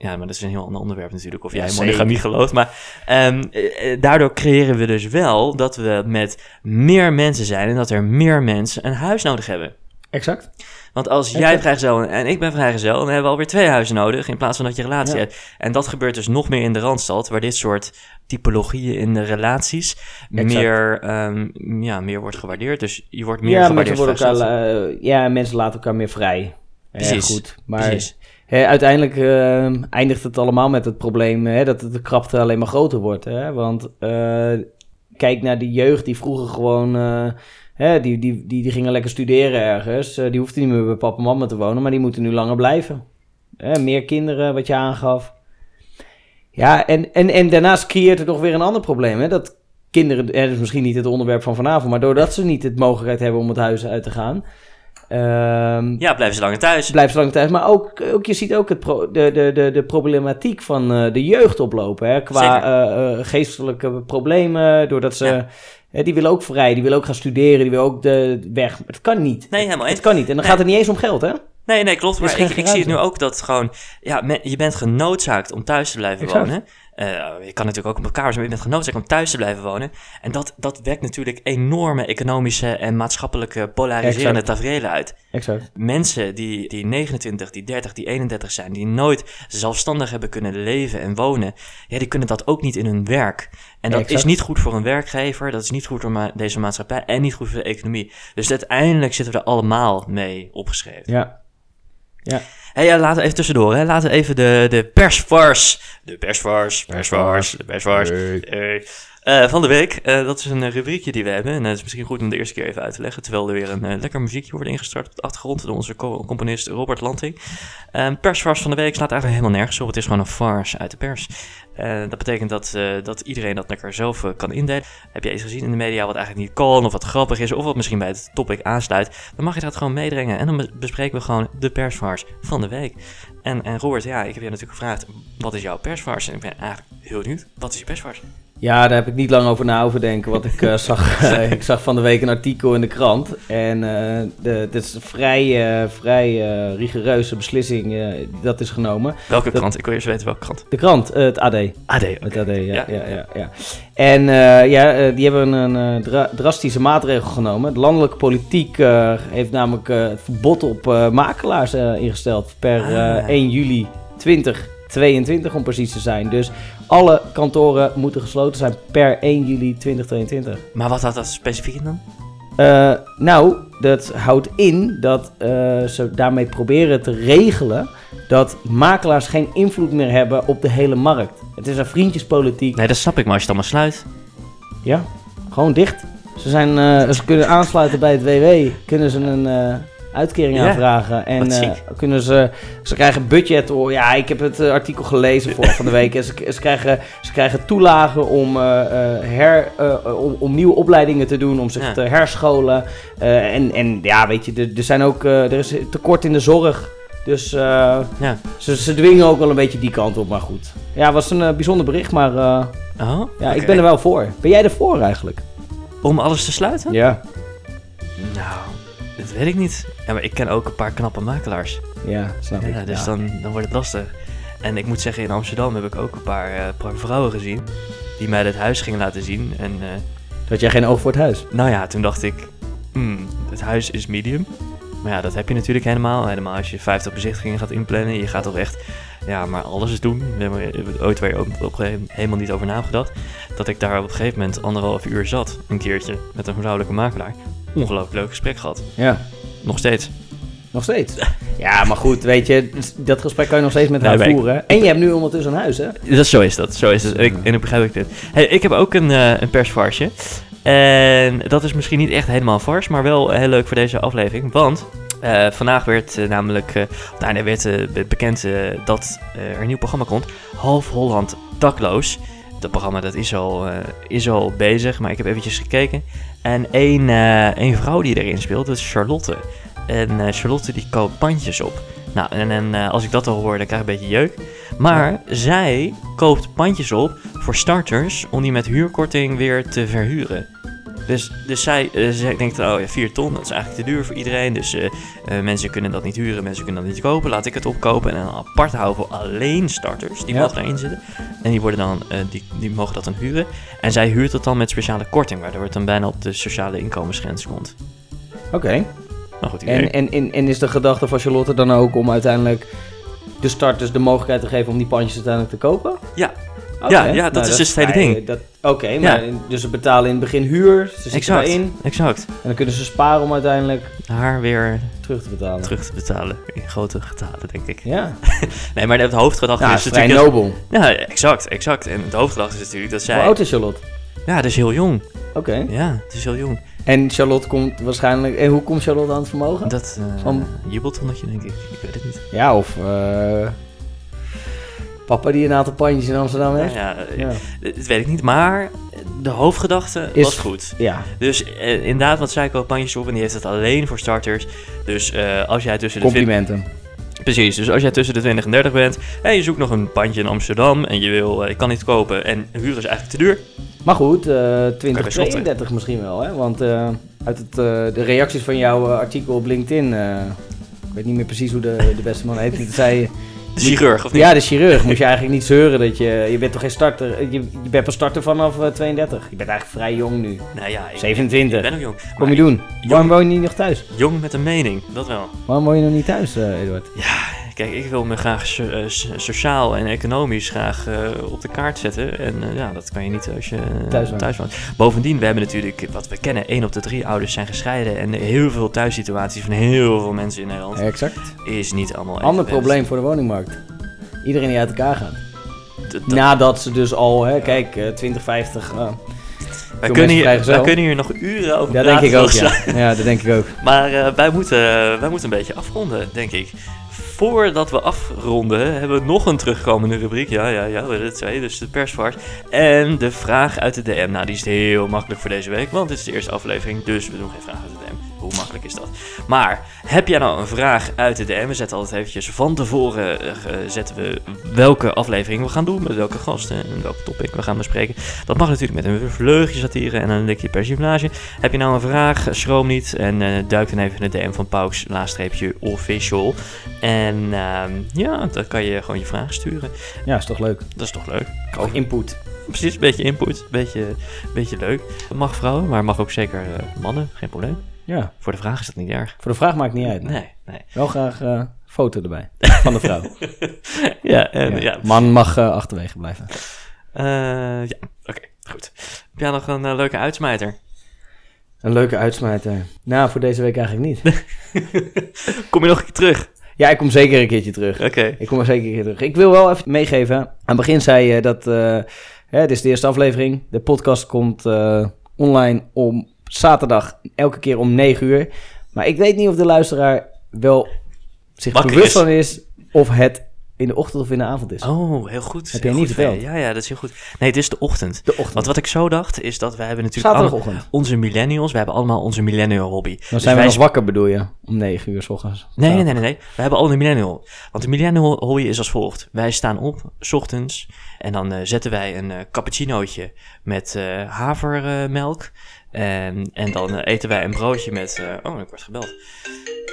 ja, maar dat is een heel ander onderwerp natuurlijk. Of Ja, jij zeker. monogamie gelooft. Maar ehm, eh, eh, daardoor creëren we dus wel dat we met meer mensen zijn. En dat er meer mensen een huis nodig hebben. Exact. Want als jij vrijgezel en ik ben vrijgezel, dan hebben we alweer twee huizen nodig in plaats van dat je relatie Ja. hebt. En dat gebeurt dus nog meer in de Randstad, waar dit soort typologieën in de relaties meer, ehm, ja, meer wordt gewaardeerd. Dus je wordt meer ja, gewaardeerd. mensen elkaar, la- ja, mensen laten elkaar meer vrij. Ja, goed, maar Precies. Uiteindelijk eh, eindigt het allemaal met het probleem hè, dat de krapte alleen maar groter wordt. Hè? Want eh, kijk naar die jeugd die vroeger gewoon... eh, die, die, die, die gingen lekker studeren ergens. Eh, die hoefden niet meer bij papa en mama te wonen, maar die moeten nu langer blijven. Meer kinderen, wat je aangaf. Ja, en, en, en daarnaast creëert het nog weer een ander probleem. Dat kinderen, dat is misschien niet het onderwerp van vanavond... maar doordat ze niet de mogelijkheid hebben om het huis uit te gaan... ehm, Ja, blijven ze langer thuis. blijft zo lang thuis. Maar ook, ook, je ziet ook het pro- de, de, de, de problematiek van eh, de jeugd oplopen. Hè, qua eh, eh, geestelijke problemen. Doordat ze. Ja. hè, die willen ook vrij, die willen ook gaan studeren, die willen ook de weg. Het kan niet. Nee, helemaal eens. Het kan niet. En dan Nee. gaat het niet eens om geld, hè? Nee, nee, klopt. Maar ik, ik zie het nu ook dat gewoon... Ja, men- je bent genoodzaakt om thuis te blijven Exact. wonen. Eh, je kan natuurlijk ook op elkaar, maar je bent genoodzaakt om thuis te blijven wonen. En dat, dat wekt natuurlijk enorme economische en maatschappelijke polariserende tafereelen uit. Exact. Mensen die, die 29, die 30, die 31 zijn, die nooit zelfstandig hebben kunnen leven en wonen, ja, die kunnen dat ook niet in hun werk. En dat Exact. is niet goed voor een werkgever, dat is niet goed voor ma- deze maatschappij en niet goed voor de economie. Dus uiteindelijk zitten we er allemaal mee opgeschreven. Ja. Ja. Hey, ja, laten we even tussendoor, hè. Laten we even de, de persvars, de persvars, persvars, de persvars, eh, eh, van de week. Eh, dat is een eh, rubriekje die we hebben. En het is misschien goed om de eerste keer even uit te leggen. Terwijl er weer een lekker muziekje wordt ingestart op de achtergrond door onze co- componist Robert Lanting. Persvars van de week slaat eigenlijk helemaal nergens op. Het is gewoon een farce uit de pers. Eh, dat betekent dat, eh, dat iedereen dat lekker zelf eh, kan indelen. Heb je iets gezien in de media wat eigenlijk niet kan, of wat grappig is, of wat misschien bij het topic aansluit, dan mag je dat gewoon meedringen. En dan be- bespreken we gewoon de persvars van de week. En, en Robert, ja, ik heb je natuurlijk gevraagd, wat is jouw persvars? En ik ben eigenlijk heel benieuwd, wat is je persvars? Ja, daar heb ik niet lang over na over denken. Want ik, uh, zag, uh, ik zag van de week een artikel in de krant. En uh, de, dit is een vrij, vrij rigoureuze beslissing dat is genomen. Welke dat, krant? Ik wil eerst weten welke krant. De krant, het AD. AD, okay. Het AD, ja. ja. ja, ja, ja. En ja, die hebben een dra drastische maatregel genomen. De landelijke politiek heeft namelijk het verbod op makelaars ingesteld per ah. 1 juli 2022 om precies te zijn. Dus alle kantoren moeten gesloten zijn per 1 juli 2022. Maar wat houdt dat specifiek in dan? Uh, nou, dat houdt in dat uh, ze daarmee proberen te regelen dat makelaars geen invloed meer hebben op de hele markt. Het is een vriendjespolitiek. Nee, dat snap ik, maar als je het allemaal sluit. Ja, gewoon dicht. Ze, zijn, uh, ze kunnen aansluiten bij het WW, kunnen ze een uitkering ja. aanvragen. En uh, kunnen ze, ze krijgen budget. Oh, ja, ik heb het uh, artikel gelezen voor van de week. En ze, ze, krijgen, ze krijgen toelagen om, uh, her, om, om, nieuwe opleidingen te doen, om zich ja. te herscholen. en, en ja, weet je, er, er zijn ook, er is tekort in de zorg. Dus ja. ze, ze dwingen ook wel een beetje die kant op, maar goed. Ja, was een bijzonder bericht, maar oh, ja, okay. ik ben er wel voor. Ben jij er voor eigenlijk? Om alles te sluiten? Ja. Nou, dat weet ik niet. Ja, maar ik ken ook een paar knappe makelaars. Ja, snap ja, ik. Dus ja. Dan, dan wordt het lastig. En ik moet zeggen, in Amsterdam heb ik ook een paar, uh, paar vrouwen gezien. Die mij het huis gingen laten zien. En, uh, Had jij geen oog voor het huis? Nou ja, toen dacht ik, hmm, het huis is medium. Maar ja, dat heb je natuurlijk helemaal. Helemaal als je 50 bezichtigingen gaat inplannen. Je gaat toch echt ja, maar alles doen. We hebben ooit weer op, op, helemaal niet over nagedacht. Dat ik daar op een gegeven moment anderhalf uur zat. Een keertje met een vrouwelijke makelaar. Ongelooflijk leuk gesprek gehad. Ja. Nog steeds. Nog steeds? Ja, maar goed, weet je, dat gesprek kan je nog steeds met haar nee, voeren. Ik, en je hebt nu ondertussen een huis, hè? Dat, zo is dat, zo is het. Ik, en ik begrijp ik dit. Hey, ik heb ook een, uh, een persvarsje. En dat is misschien niet echt helemaal vars, maar wel heel leuk voor deze aflevering. Want uh, vandaag werd uh, namelijk, uh, nou, er werd bekend dat er een nieuw programma komt. Half Holland dakloos. Dat programma dat is, al, is al bezig, maar ik heb eventjes gekeken. En één, één vrouw die erin speelt, dat is Charlotte. En Charlotte die koopt pandjes op. Nou, en, en als ik dat al hoor, dan krijg ik een beetje jeuk. Maar zij koopt pandjes op voor starters om die met huurkorting weer te verhuren. Dus, dus zij, uh, zij denkt, oh ja, 4 ton, dat is eigenlijk te duur voor iedereen. Dus uh, uh, mensen kunnen dat niet huren, mensen kunnen dat niet kopen. Laat ik het opkopen en dan apart houden voor alleen starters. Die ja. mogen daarin zitten. En die, worden dan, die, die mogen dat dan huren. En zij huurt dat dan met speciale korting, waardoor het dan bijna op de sociale inkomensgrens komt. Oké. Okay. Nou goed en, en, en, en is de gedachte van Charlotte dan ook om uiteindelijk de starters de mogelijkheid te geven om die pandjes uiteindelijk te kopen? Ja, Okay. Ja, ja, dat nou, is dat, dus het hele ding. Oké, okay, maar ja. dus ze betalen in het begin huur, ze zitten exact, in. Exact. En dan kunnen ze sparen om uiteindelijk haar weer terug te betalen. Terug te betalen, in grote getalen, denk ik. Ja. nee, maar het hoofdgedachte ja, is vrij natuurlijk... nobel. Ja, exact, exact. En het hoofdgedachte is natuurlijk dat zij... Hoe oud is Charlotte? Ja, dat is heel jong. Oké. Okay. Ja, het is heel jong. En Charlotte komt waarschijnlijk... En hoe komt Charlotte aan het vermogen? Dat uh, Van... jubeltonnetje, denk ik. Ik weet het niet. Ja, of... Uh... Papa die een aantal pandjes in Amsterdam heeft? Ja, ja, ja. dat weet ik niet. Maar de hoofdgedachte is, was goed. Ja. Dus eh, inderdaad, wat zij koopt pandjes op en die heeft het alleen voor starters. Dus uh, als jij tussen de... Complimenten. Precies, dus als jij tussen de 20 en 30 bent en je zoekt nog een pandje in Amsterdam en je wil, ik kan niet kopen en huur is eigenlijk te duur. Maar goed, uh, 20, 32 misschien wel, hè? Want uit het, de reacties van jouw artikel op LinkedIn, ik weet niet meer precies hoe de, de beste man heet, zei de chirurg, of niet? Ja, de chirurg. Moet je eigenlijk niet zeuren dat je... Je bent toch geen starter... Je, je bent pas starter vanaf uh, 32. Je bent eigenlijk vrij jong nu. Nou ja... Ik, 27. Ik ben nog jong. Kom je doen? Jong, Waarom woon je niet nog thuis? Jong met een mening, dat wel. Waarom woon je nog niet thuis, uh, Eduard? Ja, kijk, ik wil me graag so uh, sociaal en economisch graag uh, op de kaart zetten. En uh, ja, dat kan je niet als je thuis woont. thuis woont. Bovendien, we hebben natuurlijk, wat we kennen, één op de drie ouders zijn gescheiden. En heel veel thuissituaties van heel veel mensen in Nederland exact. is niet allemaal Ander probleem voor de woningmarkt. Iedereen die uit elkaar gaat. Nadat ze dus al, hè, kijk, uh, 2050... Wij kunnen, hier, wij kunnen hier nog uren over ja, praten. denk ik ook, ja. ja, dat denk ik ook. Maar uh, wij, moeten, wij moeten een beetje afronden, denk ik. Voordat we afronden, hebben we nog een terugkomende rubriek. Ja, ja, ja, we het twee, dus de persvaart. En de vraag uit de DM. Nou, die is heel makkelijk voor deze week, want het is de eerste aflevering, dus we doen geen vraag uit de DM. Hoe makkelijk is dat? Maar heb jij nou een vraag uit de DM? We zetten altijd eventjes van tevoren uh, zetten we welke aflevering we gaan doen, met welke gasten en welke topic we gaan bespreken. Dat mag natuurlijk met een vleugje satire en een likje persiflage. Heb je nou een vraag, schroom niet en uh, duik dan even in de DM van Pauks, laagstreepje official. En uh, ja, dan kan je gewoon je vraag sturen. Ja, is toch leuk? Dat is toch leuk? Ook input. Precies, een beetje input, een beetje, beetje leuk. Het mag vrouwen, maar mag ook zeker uh, mannen, geen probleem. Ja. Voor de vraag is dat niet erg. Voor de vraag maakt niet uit. Nee, nee. Wel graag uh, foto erbij van de vrouw. ja, en, ja. ja, Man mag uh, achterwege blijven. ja, oké, okay, goed. Heb jij nog een leuke uitsmijter? Een leuke uitsmijter? Nou, voor deze week eigenlijk niet. Kom je nog een keer terug? Ja, ik kom zeker een keertje terug. Oké. Okay. Ik kom er zeker een keer terug. Ik wil wel even meegeven. Aan het begin zei je dat... Hè, dit is de eerste aflevering. De podcast komt online om zaterdag elke keer om 9 uur. Maar ik weet niet of de luisteraar wel zich Wakker bewust is. van is... of het in de ochtend of in de avond is. Oh, heel goed. Heb heel jij niet verteld? Ja, ja, dat is heel goed. Nee, het is de ochtend. De ochtend. Want wat ik zo dacht, is dat wij hebben natuurlijk allemaal- onze millennials, we hebben allemaal onze millennial hobby. Dan Dus zijn we wij nog wakker, bedoel je? Om 9 uur s ochtends. Nee, nee, nee, nee, nee. We hebben al een millennial. Want de millennial hobby is als volgt. Wij staan op, s ochtends, en dan eh, zetten wij een eh, cappuccinootje met eh, havermelk. En, en dan eh, eten wij een broodje met... eh, oh, ik word gebeld.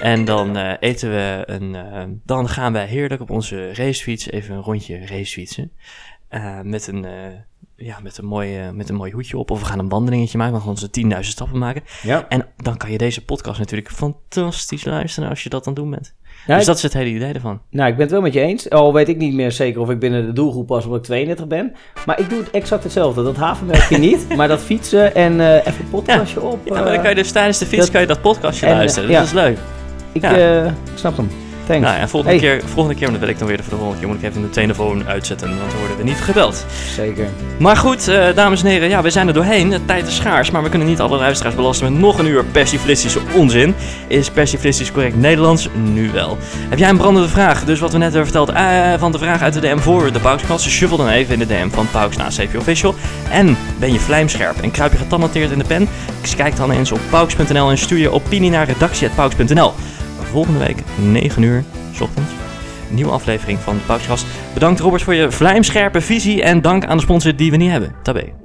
En dan eh, eten we een... dan gaan wij heerlijk op onze racefiets even een rondje racefietsen. Eh, met een... ja, met een, mooi, met een mooi hoedje op. Of we gaan een wandelingetje maken. We gaan onze 10.000 stappen maken. Ja. En dan kan je deze podcast natuurlijk fantastisch luisteren als je dat aan het doen bent. Ja, dus ik- dat is het hele idee ervan. Nou, ik ben het wel met je eens. Al weet ik niet meer zeker of ik binnen de doelgroep pas omdat ik 32 ben. Maar ik doe het exact hetzelfde. Dat havenmelkje niet, maar dat fietsen en eh, even een podcastje op. Ja, maar dan kan je dus tijdens de fiets dat- kan je dat podcastje en, eh, luisteren. ja. Dat is leuk. Ik, eh, ik snap hem. Thanks. Nou, en volgende, Hey. keer, volgende keer, want dat ik dan weer de volgende keer, moet ik even de telefoon uitzetten, want dan worden we niet gebeld. Zeker. Maar goed, eh, dames en heren, ja, we zijn er doorheen. De tijd is schaars, maar we kunnen niet alle luisteraars belasten met nog een uur persiflistische onzin. Is persiflistisch correct Nederlands? Nu wel. Heb jij een brandende vraag? Dus wat we net hebben verteld eh, van de vraag uit de DM voor de Paukskast, shuffle dan even in de DM van Pauks na CP Official. En ben je vlijmscherp en kruip je getalenteerd in de pen? Kijk dan eens op pauks.nl en stuur je opinie naar redactie.pauks.nl. Volgende week, 9 uur, s ochtends. Nieuwe aflevering van de. Bedankt Robert voor je vlijmscherpe visie en dank aan de sponsor die we niet hebben. Tabé.